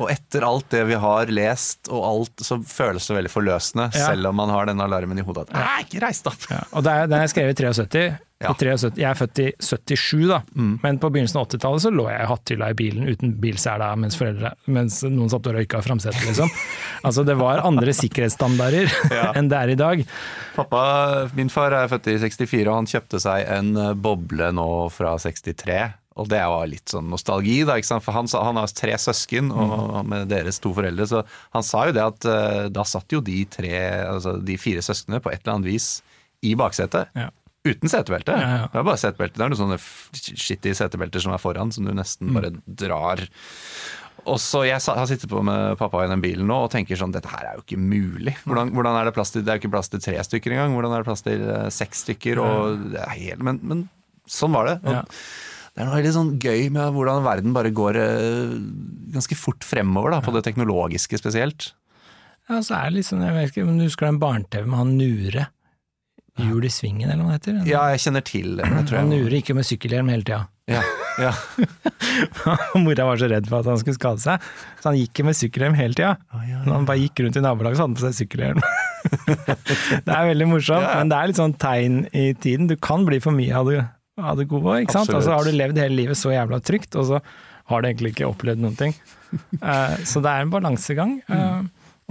Og etter alt det vi har lest, og alt, så føles det veldig forløsende, Ja. selv om man har denne alarmen i hodet at Nei, ikke reis deg opp! Ja, og det er, jeg skrevet i 73. Ja. Jeg er født i 77, da. Men på begynnelsen av 80-tallet så lå jeg i hatthylla i bilen uten bilsela mens, foreldre, mens noen satt og røyka i framsetet, liksom. altså det var andre sikkerhetsstandarder Ja. enn det er i dag. Pappa, min far er født i 64, og han kjøpte seg en eh, boble nå fra 63. Og det var litt sånn nostalgi, da, for han, sa- han har tre søsken og med deres to foreldre. Så han sa jo det at uh, da satt jo de tre, altså de fire søsknene på et eller annet vis i baksetet. Ja. Uten setebelte. Ja, ja. Det er bare setebelte. Det er noen sånne skittige setebelter som er foran, som du nesten Mm. bare drar. Og så Jeg har sittet på med pappa i den bilen nå og tenker sånn Dette her er jo ikke mulig. Hvordan, hvordan er Det plass til Det er jo ikke plass til tre stykker engang. Hvordan er det plass til eh, seks stykker? Og det er helt, men, men sånn var det. Og Ja. Det er noe veldig sånn gøy med hvordan verden bare går eh, ganske fort fremover, da, på det teknologiske spesielt. Ja, så er det sånn, jeg vet ikke om du husker den barne-TV med han Nure? Hjul i svingen, eller hva det heter? Ja, jeg kjenner til det. Jeg tror Han jeg, Nure gikk jo med sykkelhjelm hele tida. ja, ja. Mora var så redd for at han skulle skade seg, så han gikk med sykkelhjelm hele tida. Når han bare gikk rundt i nabolaget, så hadde han på seg sykkelhjelm. det er veldig morsomt, Ja. men det er litt sånn tegn i tiden. Du kan bli for mye av det, av det gode ikke sant. Absolutt. Og så har du levd hele livet så jævla trygt, og så har du egentlig ikke opplevd noen ting. Uh, så det er en balansegang. Eh,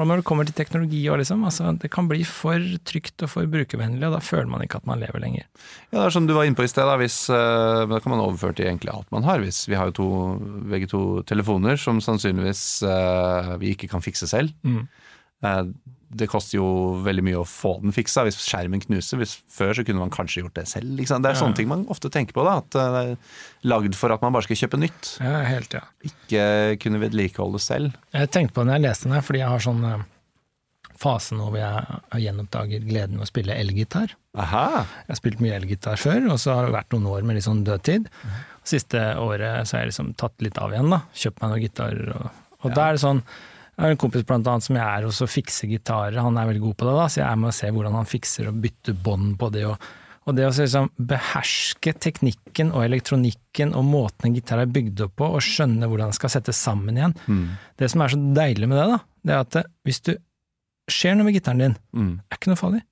og når det kommer til teknologi òg, liksom, altså, det kan bli for trygt og for brukervennlig, og da føler man ikke at man lever lenger. Ja, det er som du var inne på i sted, da, hvis, uh, da kan man overføre til egentlig alt man har. Hvis vi har jo to, begge to telefoner som sannsynligvis uh, vi ikke kan fikse selv. Mm. Eh, det koster jo veldig mye å få den fiksa hvis skjermen knuser. Hvis, før så kunne man kanskje gjort det selv. Liksom. Det er Ja. sånne ting man ofte tenker på. da, At eh, det er lagd for at man bare skal kjøpe nytt. Ja, helt, ja. Ikke kunne vedlikeholde selv. Jeg tenkte på det når jeg leste den her, fordi jeg har sånn eh, fase nå hvor jeg gjenoppdager gleden ved å spille elgitar. Jeg har spilt mye elgitar før, og så har det vært noen år med litt sånn dødtid. Siste året så har jeg liksom tatt litt av igjen, da. Kjøpt meg noen gitarer. Og, og da er det sånn Jeg har en kompis blant annet som jeg er hos og fikser gitarer, han er veldig god på det, da, så jeg er med og ser hvordan han fikser og bytter bånd på det. og og det å liksom beherske teknikken og elektronikken og måten en gitar er bygd opp på, og skjønne hvordan den skal settes sammen igjen. Det som er så deilig med det, da, det er at hvis du skjer noe med gitaren din, Mm. er ikke noe farlig.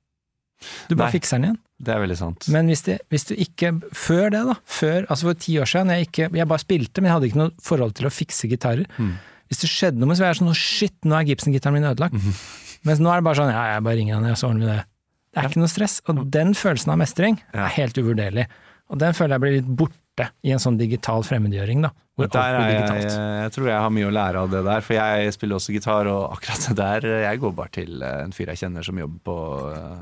Du bare Nei. fikser den igjen. Det er veldig sant. Men hvis, det, hvis du ikke Før det, da. Før, altså for ti år siden, jeg, ikke, jeg bare spilte, men jeg hadde ikke noe forhold til å fikse gitarer. Mm. Hvis det skjedde noe så ville jeg sånn «Å, shit, nå er Gibson-gitaren min ødelagt. Mhm. Mens nå er det bare sånn ja, jeg bare ringer han, så ordner vi det. Det er ikke noe stress. Og den følelsen av mestring Ja. er helt uvurderlig. Og den føler jeg blir litt borte i en sånn digital fremmedgjøring, da. Hvor alt blir digitalt. jeg, jeg, jeg tror jeg har mye å lære av det der, for jeg spiller også gitar, og akkurat det der Jeg går bare til eh, en fyr jeg kjenner som jobber på eh,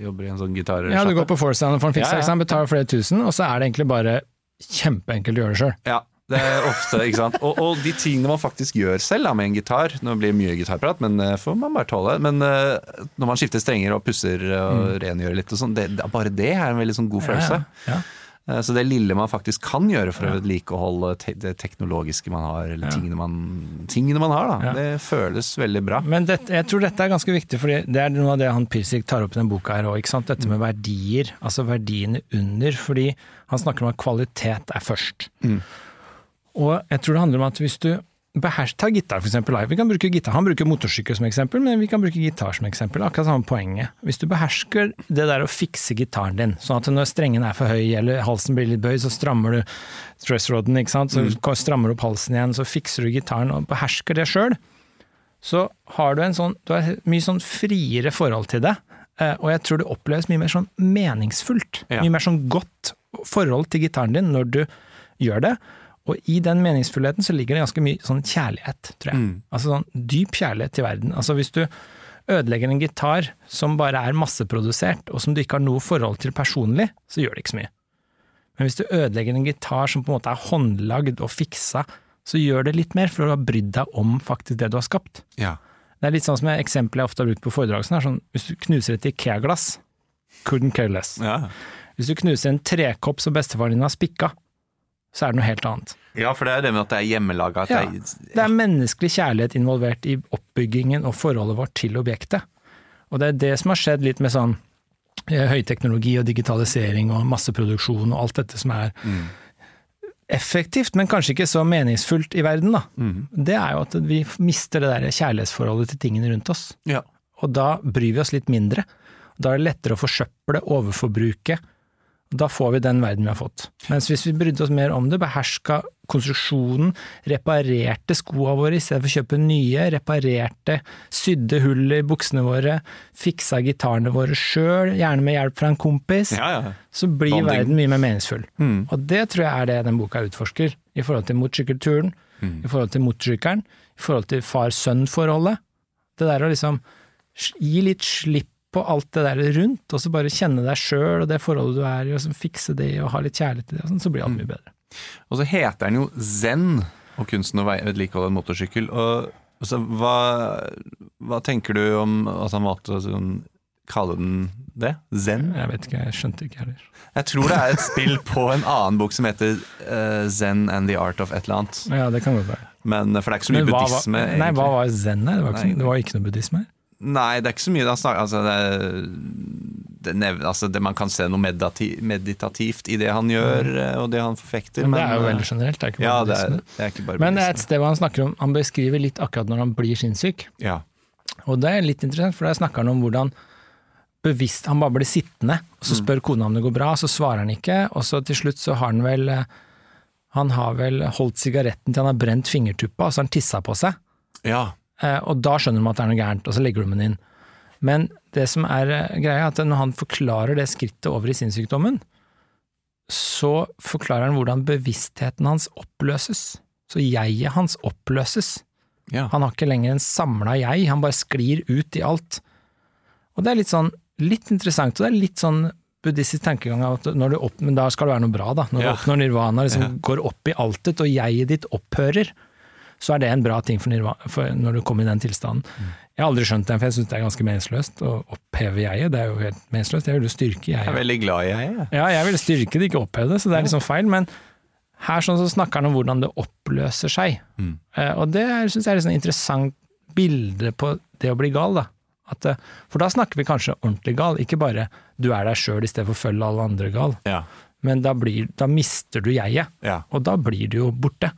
Jobber i en sånn gitarsjappe. Ja, du går på Forsound og får den fiksa, Ja, ja. betaler flere tusen, og så er det egentlig bare kjempeenkelt å gjøre det sjøl. Ja, det er ofte, ikke sant. Og, og de tingene man faktisk gjør selv da, med en gitar Nå blir det mye gitarprat, men uh, får man bare tåle. Men uh, når man skifter strenger og pusser og rengjør litt og sånn, det, det, bare det er en veldig sånn god følelse. Ja, ja. Uh, Så det lille man faktisk kan gjøre for å vedlikeholde te det teknologiske man har, eller Ja. tingene, man, tingene man har, da, det føles veldig bra. Men dette, jeg tror dette er ganske viktig, for det er noe av det han Pirsik tar opp i denne boka her òg. Dette med verdier, altså verdiene under. Fordi han snakker om at kvalitet er først. Mm. Og jeg tror det handler om at hvis du behersker Ta gitar, for eksempel. Vi kan bruke gitar. Han bruker motorsykkel som eksempel, men vi kan bruke gitar som eksempel. Akkurat samme poenget. Hvis du behersker det der å fikse gitaren din, sånn at når strengen er for høy eller halsen blir litt bøyd, så strammer du stressroden, ikke sant. Så strammer du opp halsen igjen, så fikser du gitaren og behersker det sjøl så har du en sånn Du har mye sånn friere forhold til det. eh, Og jeg tror det oppleves mye mer sånn meningsfullt. Ja. Mye mer sånn godt forhold til gitaren din når du gjør det. Og i den meningsfullheten så ligger det ganske mye sånn kjærlighet, tror jeg. Mm. Altså sånn dyp kjærlighet til verden. Altså hvis du ødelegger en gitar som bare er masseprodusert, og som du ikke har noe forhold til personlig, så gjør det ikke så mye. Men hvis du ødelegger en gitar som på en måte er håndlagd og fiksa, så gjør det litt mer, for du har brydd deg om faktisk det du har skapt. Ja. Det er litt sånn som et eksempel jeg ofte har brukt på foredrag, sånn, sånn, hvis du knuser et Ikea-glass, couldn't care less. Ja. Hvis du knuser en trekopp som bestefaren din har spikka, så er det noe helt annet. ja, for det er det med at det er hjemmelaga. Ja, det er, menneskelig kjærlighet involvert i oppbyggingen og forholdet vårt til objektet. Og det er det som har skjedd litt med sånn eh, høyteknologi og digitalisering og masseproduksjon og alt dette som er effektivt, men kanskje ikke så meningsfullt i verden, da. Det er jo at vi mister det der kjærlighetsforholdet til tingene rundt oss. ja. Og da bryr vi oss litt mindre. Da er det lettere å forsøple, overforbruke. Da får vi den verden vi har fått. Mens hvis vi brydde oss mer om det, beherska konstruksjonen, reparerte skoa våre i stedet for å kjøpe nye, reparerte, sydde hull i buksene våre, fiksa gitarene våre sjøl, gjerne med hjelp fra en kompis, ja, ja. så blir Bonding. verden mye mer meningsfull. Mm. Og det tror jeg er det den boka utforsker, i forhold til motorsykkelturen, i forhold til motorsykkelen, i forhold til far-sønn-forholdet. Det der å liksom gi litt slipp på alt det der rundt, og så bare kjenne deg sjøl og det forholdet du er i, og så fikse det og ha litt kjærlighet til det, og sånn, så blir alt mye bedre. Og så heter den jo Zen, og kunsten å vedlikeholde en motorsykkel. Og altså, hva, hva tenker du om at han valgte å sånn, kalle den det? Zen? Jeg vet ikke, jeg skjønte ikke heller. Jeg tror det er et spill på en annen bok som heter uh, Zen and the Art of et eller annet. Ja, det kan godt være. Men, for det er ikke så mye buddhisme. var, nei, hva var zen her? Det var, ikke, Nei. det var ikke noe buddhisme her? Nei, det er ikke så mye det altså, det, er- det, nev- altså, det, Man kan se noe meditati, meditativt i det han gjør, eh, og det han forfekter. Men det er jo eh, veldig generelt, det er ikke bare Ja, det er, det er ikke bare Men det er et sted hvor han snakker om, han beskriver litt akkurat når han blir sinnssyk. Ja. Og det er litt interessant, for der snakker han om hvordan bevisst Han bare blir sittende, og så spør kona om det går bra, så svarer han ikke, og så til slutt så har han vel eh, Han har vel holdt sigaretten til han har brent fingertuppa, og så har han tissa på seg. ja. Eh, Og da skjønner man at det er noe gærent, og så legger du den inn. Men det som er eh, greia, er at når han forklarer det skrittet over i sinnssykdommen, så forklarer han hvordan bevisstheten hans oppløses. Så jeget hans oppløses. ja. Han har ikke lenger en samla jeg, han bare sklir ut i alt. Og det er litt sånn, litt interessant, og det er litt sånn buddhistisk tankegang at når du opp, men da skal det være noe bra, da. Når Ja. du oppnår nirvana, liksom Ja. går opp i altet, og jeget ditt opphører, så er det en bra ting for, for når du kommer i den tilstanden. Mm. Jeg har aldri skjønt den, for jeg syns det er ganske meningsløst å oppheve jeget. Det er jo helt meningsløst. Jeg vil jo styrke Jeg er veldig glad i jeg. jeg. Ja, jeg vil styrke det, ikke oppheve det, så det er liksom feil. Men her sånn så snakker han om hvordan det oppløser seg. Mm. Eh, og det syns jeg er et sånn interessant bilde på det å bli gal. da. At, eh, for da snakker vi kanskje ordentlig gal, ikke bare du er deg sjøl i stedet for å følge alle andre gal. Ja. Men da, blir, da mister du jeget, ja. og da blir du jo borte.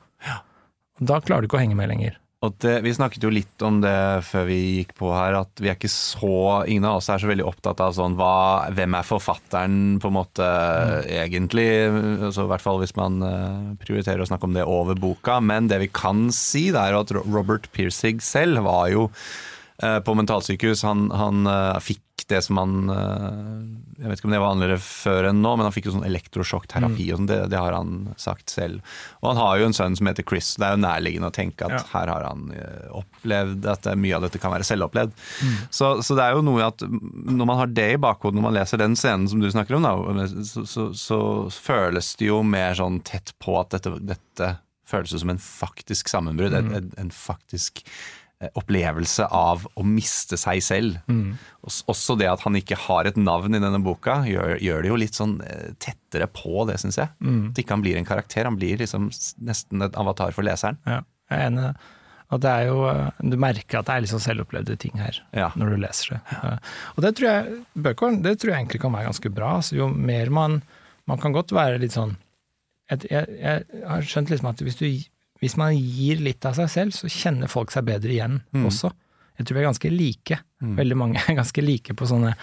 Da klarer du ikke å henge med lenger. Det, vi snakket jo litt om det før vi gikk på her, at vi er ikke så Ingen av oss er så veldig opptatt av sånn hva, Hvem er forfatteren, på en måte, egentlig? Altså, I hvert fall hvis man eh, prioriterer å snakke om det over boka. Men det vi kan si, det er jo at Robert Piercig selv var jo på mentalsykehus. Han, han eh, fikk det som han eh, Jeg vet ikke om det var vanligere før enn nå, men han fikk jo sånn elektrosjokkterapi og sånn. Det, det har han sagt selv. Og han har jo en sønn som heter Chris. Det er jo nærliggende å tenke at Ja. her har han eh, opplevd at mye av dette kan være selvopplevd. Så, så det er jo noe at når man har det i bakhodet når man leser den scenen som du snakker om, da, så, så, så føles det jo mer sånn tett på at dette, dette føles som en faktisk sammenbrudd. En, en, en faktisk eh, opplevelse av å miste seg selv. Også- Også det at han ikke har et navn i denne boka, gjør, gjør det jo litt sånn eh, tettere på det, syns jeg. At ikke han blir en karakter, han blir liksom nesten et avatar for leseren. Ja, jeg er enig i det. Og det er jo, eh, du merker at det er liksom selvopplevde ting her, Ja. når du leser det. Ja. Og det tror jeg bøkeren, det tror jeg egentlig kan være ganske bra. Så jo mer man Man kan godt være litt sånn jeg, jeg, jeg har skjønt liksom at hvis, du, hvis man gir litt av seg selv, så kjenner folk seg bedre igjen også. Jeg tror vi er ganske like. Veldig mange er ganske like på sånne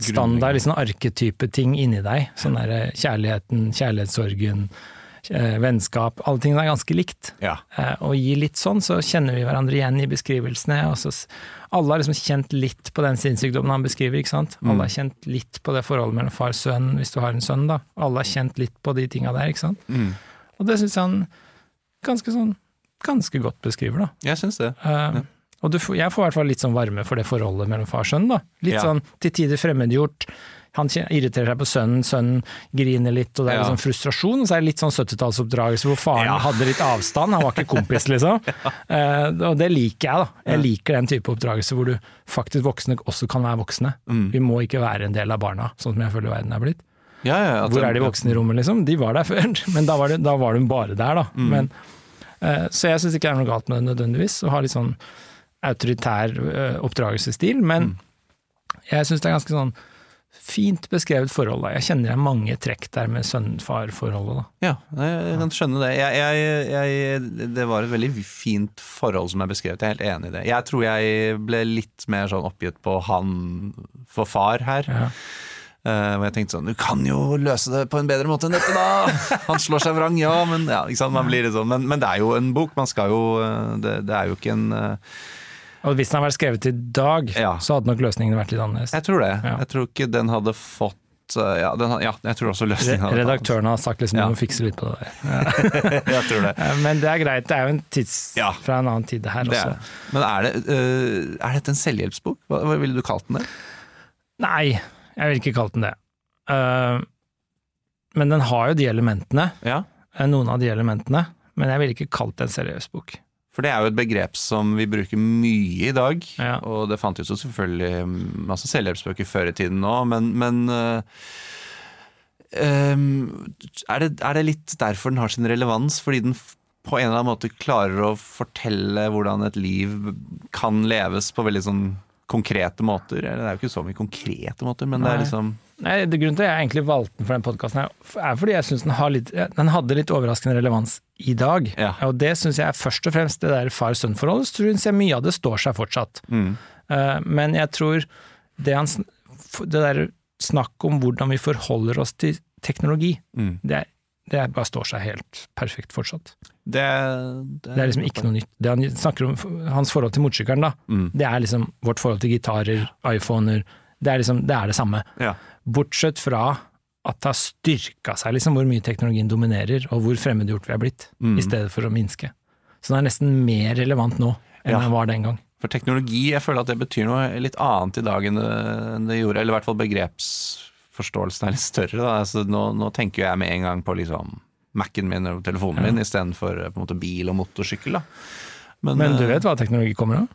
standard liksom arketype ting inni deg. Sånn der eh, kjærligheten, kjærlighetssorgen, eh, vennskap. Alle tingene er ganske likt. Ja. Eh, Og gi litt sånn, så kjenner vi hverandre igjen i beskrivelsene. Og så, alle har liksom kjent litt på den sinnssykdommen han beskriver, ikke sant. Alle har kjent litt på det forholdet mellom far og sønn, hvis du har en sønn, da. Alle har kjent litt på de tinga der, ikke sant. Mm. Og det syns han ganske sånn ganske godt beskriver, da. Jeg syns det. Eh, Og du, får- jeg får i hvert fall litt sånn varme for det forholdet mellom far og sønn. da. Litt Ja. sånn til tider fremmedgjort. Han irriterer seg på sønnen, sønnen griner litt, og det er Ja. litt sånn frustrasjon. Og så er det litt sånn 70-tallsoppdragelse hvor faren Ja. hadde litt avstand, han var ikke kompis, liksom. uh, og det liker jeg, da. Jeg liker den type oppdragelse hvor du faktisk voksne også kan være voksne. Mm. Vi må ikke være en del av barna, sånn som jeg føler verden er blitt. Ja, ja, at Hvor er de voksne i rommet, liksom? De var der før, men da var, det, da var de bare der, da. Mm. Men, uh, så jeg syns ikke det er noe galt med det nødvendigvis, å ha litt sånn autoritær uh, oppdragelsesstil, men Mm. jeg syns det er ganske sånn fint beskrevet forhold. Da. Jeg kjenner igjen mange trekk der med sønn-far-forholdet. Ja, jeg kan skjønne det. Jeg, jeg, jeg, det var et veldig fint forhold som er beskrevet, jeg er helt enig i det. Jeg tror jeg ble litt mer sånn oppgitt på han for far her. Ja. Eh, og jeg tenkte sånn, du kan jo løse det på en bedre måte enn dette da! Han slår seg vrang, ja, men ja, litt sånn. Men, men det er jo en bok, man skal jo eh, Det, det er jo ikke en eh, Og hvis den hadde vært skrevet i dag, Ja. så hadde nok løsningen vært litt annerledes. Jeg tror det. Ja. Jeg tror ikke den hadde fått eh, ja, den, ja, jeg tror også løsningen hadde redaktøren har sagt liksom Ja. du må fikse litt på det der. Jeg tror det. Eh, Men det er greit, det er jo en tids fra en annen tid det her det også. er. Men er, det, uh, er dette en selvhjelpsbok? Hva, hva ville du kalt den det? Nei, jeg ville ikke kalt den det. Uh, men den har jo de elementene, Ja. eh, noen av de elementene, men jeg ville ikke kalt det en seriøs bok. For det er jo et begrep som vi bruker mye i dag. Ja. Og det fantes jo selvfølgelig masse selvhjelpsbøker før i tiden nå, men, men uh, um, er, det, er det litt derfor den har sin relevans? Fordi den på en eller annen måte klarer å fortelle hvordan et liv kan leves på veldig sånn konkrete måter. Eller det er jo ikke så mye konkrete måter, men det er liksom Nei, det Grunnen til at jeg egentlig valgte den for den podkasten, er fordi jeg syns den, den hadde litt overraskende relevans i dag. Ja. Og det syns jeg er først og fremst det der far-sønn-forholdet, syns jeg mye av det står seg fortsatt. mm, Eh, Men jeg tror det, han, det der snakk om hvordan vi forholder oss til teknologi, mm. det, er- det bare står seg helt perfekt fortsatt. det, Det er liksom ikke noe nytt. Det han snakker om, hans forhold til motorsykkelen, da, Mm. det er liksom vårt forhold til gitarer, iPhoner, det er liksom det, er det samme. Ja. Bortsett fra at det har styrka seg liksom hvor mye teknologien dominerer, og hvor fremmedgjort vi er blitt, Mm. i stedet for å minske. Så den er nesten mer relevant nå enn Ja. den var den gang. For teknologi, jeg føler at det betyr noe litt annet i dag enn det, gjorde. Eller i hvert fall begrepsforståelsen er litt større. Altså, nå, nå tenker jeg med en gang på liksom Mac-en min og telefonen min istedenfor på en bil og motorsykkel. Da. Men du eh, vet hva teknologi kommer av?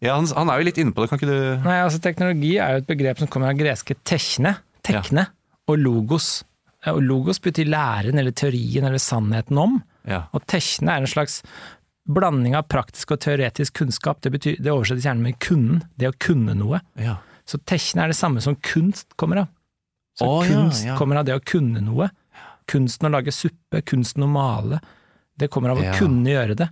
Ja, han, han er jo litt inne på det, kan ikke du Nei, altså Teknologi er jo et begrep som kommer av greske tekne, tekne og logos. Og logos betyr læren eller teorien eller sannheten om, Ja. og tekne er en slags blanding av praktisk og teoretisk kunnskap. Det, betyr, det oversettes gjerne med kunnen, det å kunne noe. ja. Så tekne er det samme som kunst kommer av. Så oh, kunst ja. kommer av det å kunne noe. Kunsten å lage suppe, kunsten å male. Det kommer av å Ja. kunne gjøre det.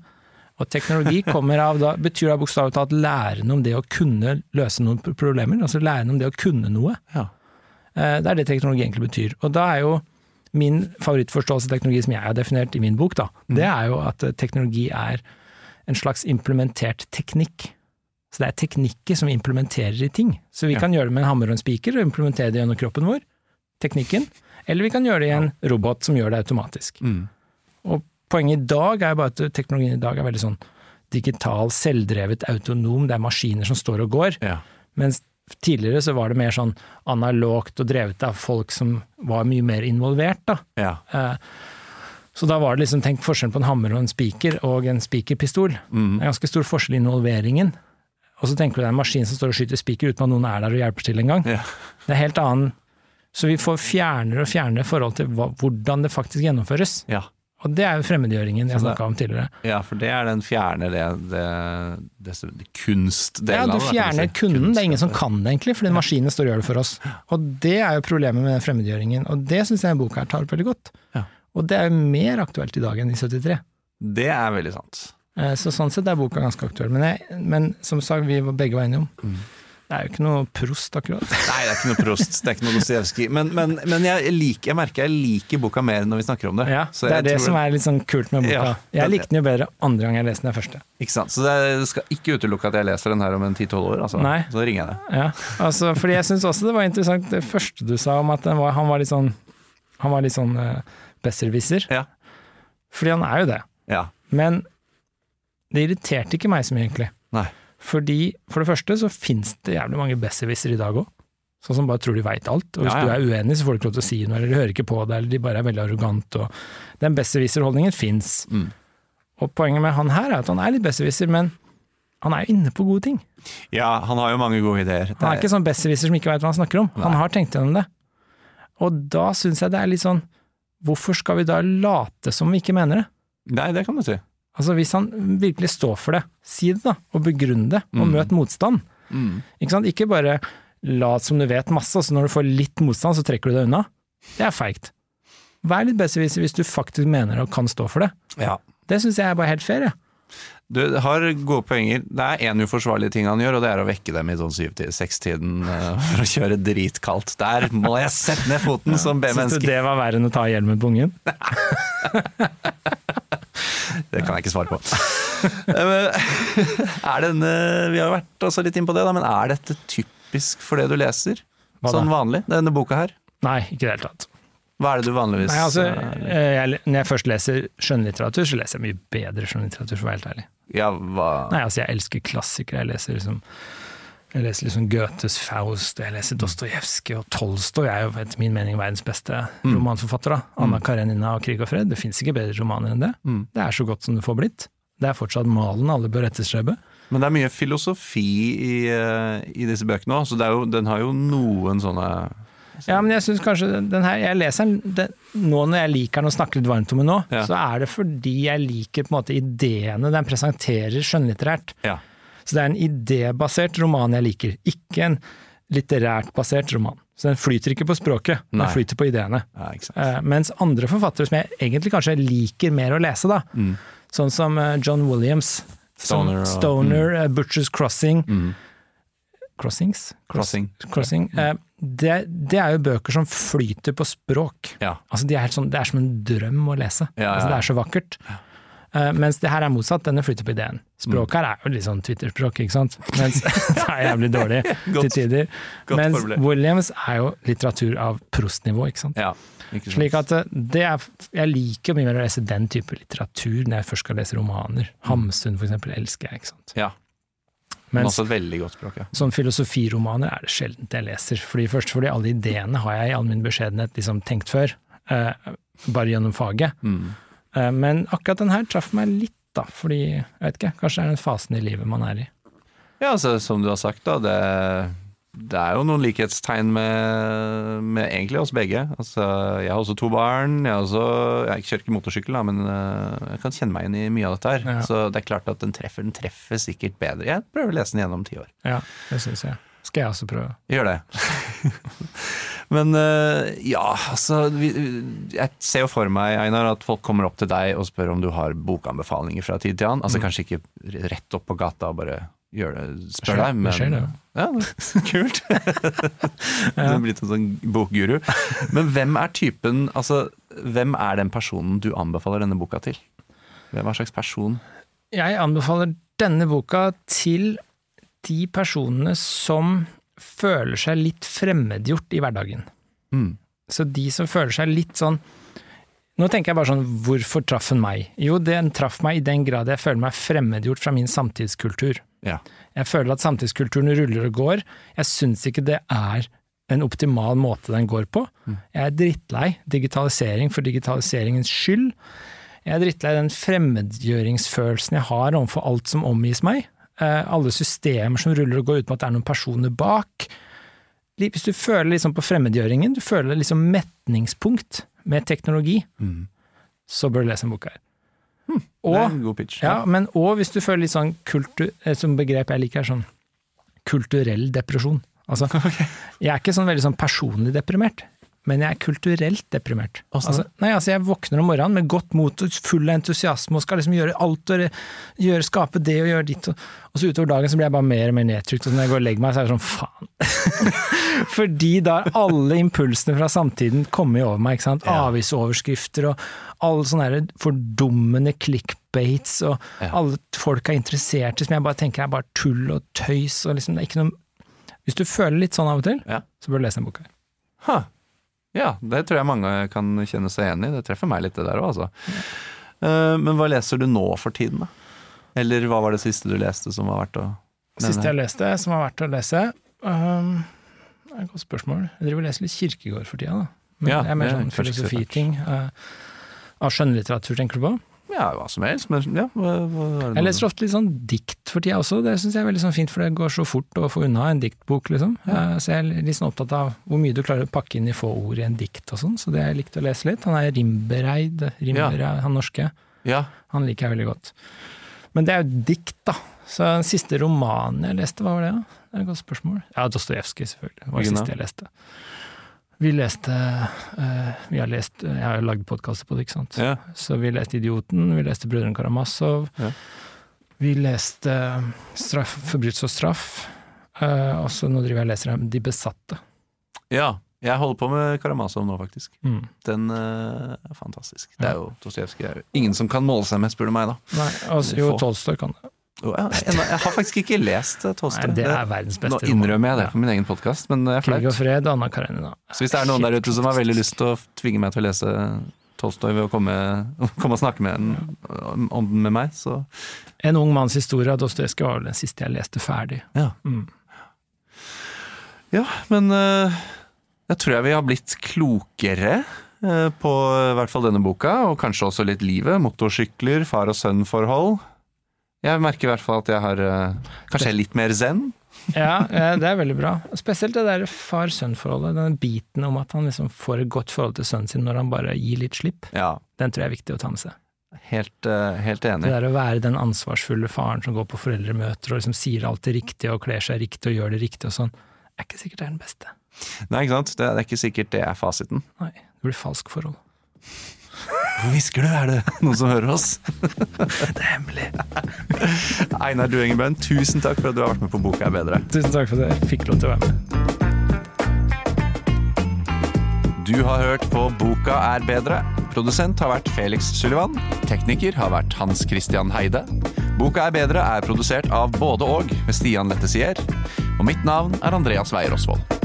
Og teknologi kommer av, da, betyr da bokstavelig talt læren om det å kunne løse noen problemer. Altså læren om det å kunne noe. Ja. Eh, Det er det teknologi egentlig betyr. Og da er jo min favorittforståelse av teknologi, som jeg har definert i min bok, da, Mm. det er jo at eh, teknologi er en slags implementert teknikk. Så det er teknikker som implementerer i ting. Så vi Ja. kan gjøre det med en hammer og en spiker og implementere det gjennom kroppen vår, teknikken. Eller vi kan gjøre det i en robot som gjør det automatisk. Mm. Og poenget i dag er bare at teknologien i dag er veldig sånn digital, selvdrevet, autonom. Det er maskiner som står og går. Ja. Mens tidligere så var det mer sånn analogt og drevet av folk som var mye mer involvert, da. Ja. Eh, Så da var det liksom tenk forskjellen på en hammer og en spiker og en spikerpistol. Mm. Det er ganske stor forskjell i involveringen. Og så tenker du det er en maskin som står og skyter spiker uten at noen er der og hjelper til engang. Ja. Det er helt annen Så vi får fjernere og fjernere forhold til hva, hvordan det faktisk gjennomføres. Ja. Og det er jo fremmedgjøringen jeg snakka om tidligere. ja, for det er den fjerne det, det, det, det kunstdelen Ja, av det, Ja, du fjerner si. kunden, det er ingen som kan det egentlig, fordi maskinene står og gjør det for oss. Og det er jo problemet med den fremmedgjøringen, og det syns jeg boka her tar opp veldig godt. Ja. Og det er jo mer aktuelt i dag enn i 73. Det er veldig sant. Eh, Så sånn sett er boka ganske aktuell. Men, jeg, men som sagt, vi var begge var enige om, Mm. Det er jo ikke noe prost akkurat. Nei, det er ikke noe Prost, det er ikke noe Dostojevskij. Men, men, men jeg, liker, jeg merker jeg liker boka mer når vi snakker om det. Ja, Så det er det tror- som er litt sånn kult med boka. Ja, jeg det, likte den jo bedre andre gang jeg leste den første. Ikke sant? Så det skal ikke utelukke at jeg leser den her om en 10-12 år. Altså. Nei. Så ringer jeg deg. Ja, altså, fordi jeg syns også det var interessant det første du sa om at var, han var litt sånn Han var litt sånn uh, besserwisser. Ja. Fordi han er jo det. Ja. Men det irriterte ikke meg så mye, egentlig. Nei. Fordi, for det første så finnes det jævlig mange besserwissere i dag òg. Sånn som bare tror de veit alt. Og hvis Ja, ja. du er uenig, så får du ikke lov til å si noe, eller de hører ikke på deg, eller de bare er veldig arrogante. Og den besserwisser-holdningen fins. Mm. Og poenget med han her er at han er litt besserwisser, men han er jo inne på gode ting. Ja, han har jo mange gode ideer. Han er ikke sånn besserwisser som ikke veit hva han snakker om. Han har tenkt gjennom det. Og da syns jeg det er litt sånn Hvorfor skal vi da late som vi ikke mener det? Nei, det kan du si. Altså Hvis han virkelig står for det, si det da, og begrunn det, og Mm. møt motstand. Mm. Ikke sant? Ikke bare lat som du vet masse, og så når du får litt motstand, så trekker du deg unna. Det er feigt. Vær litt besserwisser hvis du faktisk mener og kan stå for det. Ja. Det syns jeg er bare helt fair, jeg. Du har gode poenger. Det er én uforsvarlig ting han gjør, og det er å vekke dem i sånn syv-seks-tiden eh, for å kjøre dritkaldt. Der må jeg sette ned foten som Syns du B-menneske. det var verre enn å ta hjelmen på ungen? Det kan jeg ikke svare på. Eh, er denne, vi har vært også litt inn på det, da, men er dette typisk for det du leser? Hva da? Sånn vanlig, denne boka her? Nei, ikke i det hele tatt. Hva er det du vanligvis Nei, altså, eh, eh, jeg, når jeg først leser skjønnlitteratur, så leser jeg mye bedre skjønnlitteratur, for å være helt ærlig. Ja, hva Nei, altså, jeg elsker klassikere. Jeg leser liksom jeg leser liksom Goethes Faust, jeg leser Dostojevskij og Tolstoj er jo etter min mening verdens beste Mm. romanforfatter. da. Anna Karenina og Krig og fred. Det fins ikke bedre romaner enn det. Mm. Det er så godt som det får blitt. Det er fortsatt malen alle bør etterstrebe. Men det er mye filosofi i, eh, i disse bøkene òg, så det jo, den har jo noen sånne Ja, men jeg synes kanskje den- den her, jeg leser den den, nå når jeg liker den og snakker litt varmt om den nå, Ja. så er det fordi jeg liker på en måte ideene den presenterer skjønnlitterært. Ja. Så det er en idébasert roman jeg liker, ikke en litterært basert roman. Så den flyter ikke på språket, den flyter på ideene. ja. Eh, mens andre forfattere som jeg egentlig kanskje liker mer å lese, da, Mm. sånn som eh, John Williams, Stoner og- Stoner, eh, Butchers Crossing Mm. Crossings? Cross- Crossing. Crossing. Uh, det, det er jo bøker som flyter på språk. Ja. Altså, de er helt sånn, det er som en drøm å lese. Ja, ja, Altså, det er så vakkert. Eh, mens det her er motsatt, denne flytter på ideen. Språket Mm. her er jo litt sånn Twitter-språk, ikke sant. Mens det er jævlig dårlig til tider. Mens. Williams er jo litteratur av Proust-nivå, ikke sant. ja. Ikke. Slik at eh, det er, jeg liker mye mer å lese den type litteratur når jeg først skal lese romaner. Hamsun for eksempel elsker jeg, ikke sant. Ja. Men Mens også et veldig godt språk, ja. sånn filosofiromaner er det sjelden jeg leser. Fordi først fordi alle ideene har jeg i all min beskjedenhet liksom tenkt før, eh, bare gjennom faget. Mm. Eh, men akkurat den her traff meg litt, da, fordi jeg vet ikke, kanskje det er den fasen i livet man er i. Ja, altså, som du har sagt, da. Det, det er jo noen likhetstegn med, med egentlig oss begge. Altså, jeg har også to barn. Jeg, også, jeg kjører ikke motorsykkel, da, men øh, jeg kan kjenne meg inn i mye av dette her. Ja. Så det er klart at den treffer, den treffer sikkert bedre. Jeg prøver å lese den gjennom ti år. Ja, det synes jeg. Skal jeg også prøve. Gjør det. Men øh, ja, altså Jeg ser jo for meg, Einar, at folk kommer opp til deg og spør om du har bokanbefalinger fra tid til annen. Altså kanskje ikke rett opp på gata og bare gjør det, spør deg, men det skjer det, Ja, kult. Du er blitt en sånn bokguru. Men hvem er typen Altså, hvem er den personen du anbefaler denne boka til? Hva slags person? Jeg anbefaler denne boka til de personene som føler seg litt fremmedgjort i hverdagen. Mm. Så de som føler seg litt sånn Nå tenker jeg bare sånn, hvorfor traff den meg? Jo, den traff meg i den grad jeg føler meg fremmedgjort fra min samtidskultur. Ja. Jeg føler at samtidskulturen ruller og går. Jeg syns ikke det er en optimal måte den går på. Jeg er drittlei digitalisering for digitaliseringens skyld. Jeg er drittlei den fremmedgjøringsfølelsen jeg har overfor alt som omgis meg. Eh, alle systemer som ruller og går uten at det er noen personer bak. Hvis du føler liksom på fremmedgjøringen, du føler liksom metningspunkt med teknologi, Mm. så bør du lese en bok her. Det Og er en god pitch. ja, men òg hvis du føler litt sånn kultur... eh, Som begrep jeg liker, er sånn kulturell depresjon. Altså, jeg er ikke sånn veldig sånn personlig deprimert, men jeg er kulturelt deprimert. Altså, nei, altså jeg våkner om morgenen med godt mot og full av entusiasme og skal liksom gjøre alt og gjøre, skape det og gjøre ditt. Og, og så utover dagen så blir jeg bare mer og mer nedtrykt, og når jeg går og legger meg, så er det sånn faen. Fordi da har alle impulsene fra samtiden kommet over meg. ikke sant? Avisoverskrifter og alle sånne fordummende clickbaits, og Ja. alle folk er interessert i som jeg bare tenker er bare tull og tøys. og liksom, det er ikke noe... Hvis du føler litt sånn av og til, Ja. så bør du lese en bok her. Ja, det tror jeg mange kan kjenne seg igjen i. Det treffer meg litt det der òg, altså. Eh, Men hva leser du nå for tiden, da? Eller hva var det siste du leste som var verdt å Siste jeg leste, som var verdt å lese um, Det er et godt spørsmål. Jeg driver og leser litt Kirkegård for tida, da. Men Ja, det er mer er sånn filosofiting. Uh, av skjønnlitteratur, tenker du på? Ja, hva som helst, men ja. Hva, hva Jeg leser ofte litt sånn dikt for tida også, det syns jeg er veldig sånn fint, for det går så fort å få unna en diktbok, liksom. Ja. Så jeg er litt sånn opptatt av hvor mye du klarer å pakke inn i få ord i en dikt og sånn, så det har jeg likt å lese litt. Han er Rimbereid, Rimbereid han norske. Ja, Han liker jeg veldig godt. Men det er jo dikt, da. Så den siste romanen jeg leste, hva var det? da? Det er et godt spørsmål. Ja, Dostojevskij, selvfølgelig. Det var det siste jeg leste. Vi leste uh, Vi har lest Jeg har lagd podkaster på det, ikke sant. ja. Så vi leste Idioten, vi leste Brødrene Karamazov. Ja. Vi leste straff, Forbrytelse og straff. Uh, og så nå driver jeg og leser De besatte. ja. Jeg holder på med Karamazov nå, faktisk. Mm. Den uh, er fantastisk. Det er jo Dostojevskij ingen som kan måle seg med, spør du meg, da. Nei, altså, jo. Tolstoy kan det. Jo, jeg, jeg, har faktisk ikke lest eh, Tolstoy. Det er verdens beste Nå innrømmer jeg det på min egen podkast, men det er Krig og flaut. fred, Anna Karenina. Så hvis det er noen der ute som har veldig lyst til å tvinge meg til å lese Tolstoy ved å komme, komme og snakke med en, om den med meg, så En ung manns historie av Dostojevskij var vel den siste jeg leste ferdig. Ja. Mm. Ja, men eh, jeg tror jeg vi har blitt klokere eh, på i hvert fall denne boka, og kanskje også litt livet. Motorsykler, far og sønn-forhold. Jeg merker i hvert fall at jeg har eh, kanskje litt mer zen. Ja, det er veldig bra. Spesielt det der far-sønn-forholdet. Den biten om at han liksom får et godt forhold til sønnen sin når han bare gir litt slipp. Ja, Den tror jeg er viktig å ta med seg. helt, eh, helt Det der å være den ansvarsfulle faren som går på foreldremøter og liksom sier alt det riktige og kler seg riktig og gjør det riktig og sånn, er ikke sikkert det er den beste. Nei, ikke sant? Det, det er ikke sikkert det er fasiten. Nei, det blir falsk forhold. Hvor hvisker du? Er det noen som hører oss? Det er hemmelig. Einar Duengebøen, tusen takk for at du har vært med på Boka er bedre. Tusen takk for at jeg fikk lov til å være med. Du har hørt på Boka er bedre. Produsent har vært Felix Sullivan. Tekniker har vært Hans Christian Heide. Boka er bedre er produsert av både og med Stian Lettesier. Og mitt navn er Andreas Weier Osvold.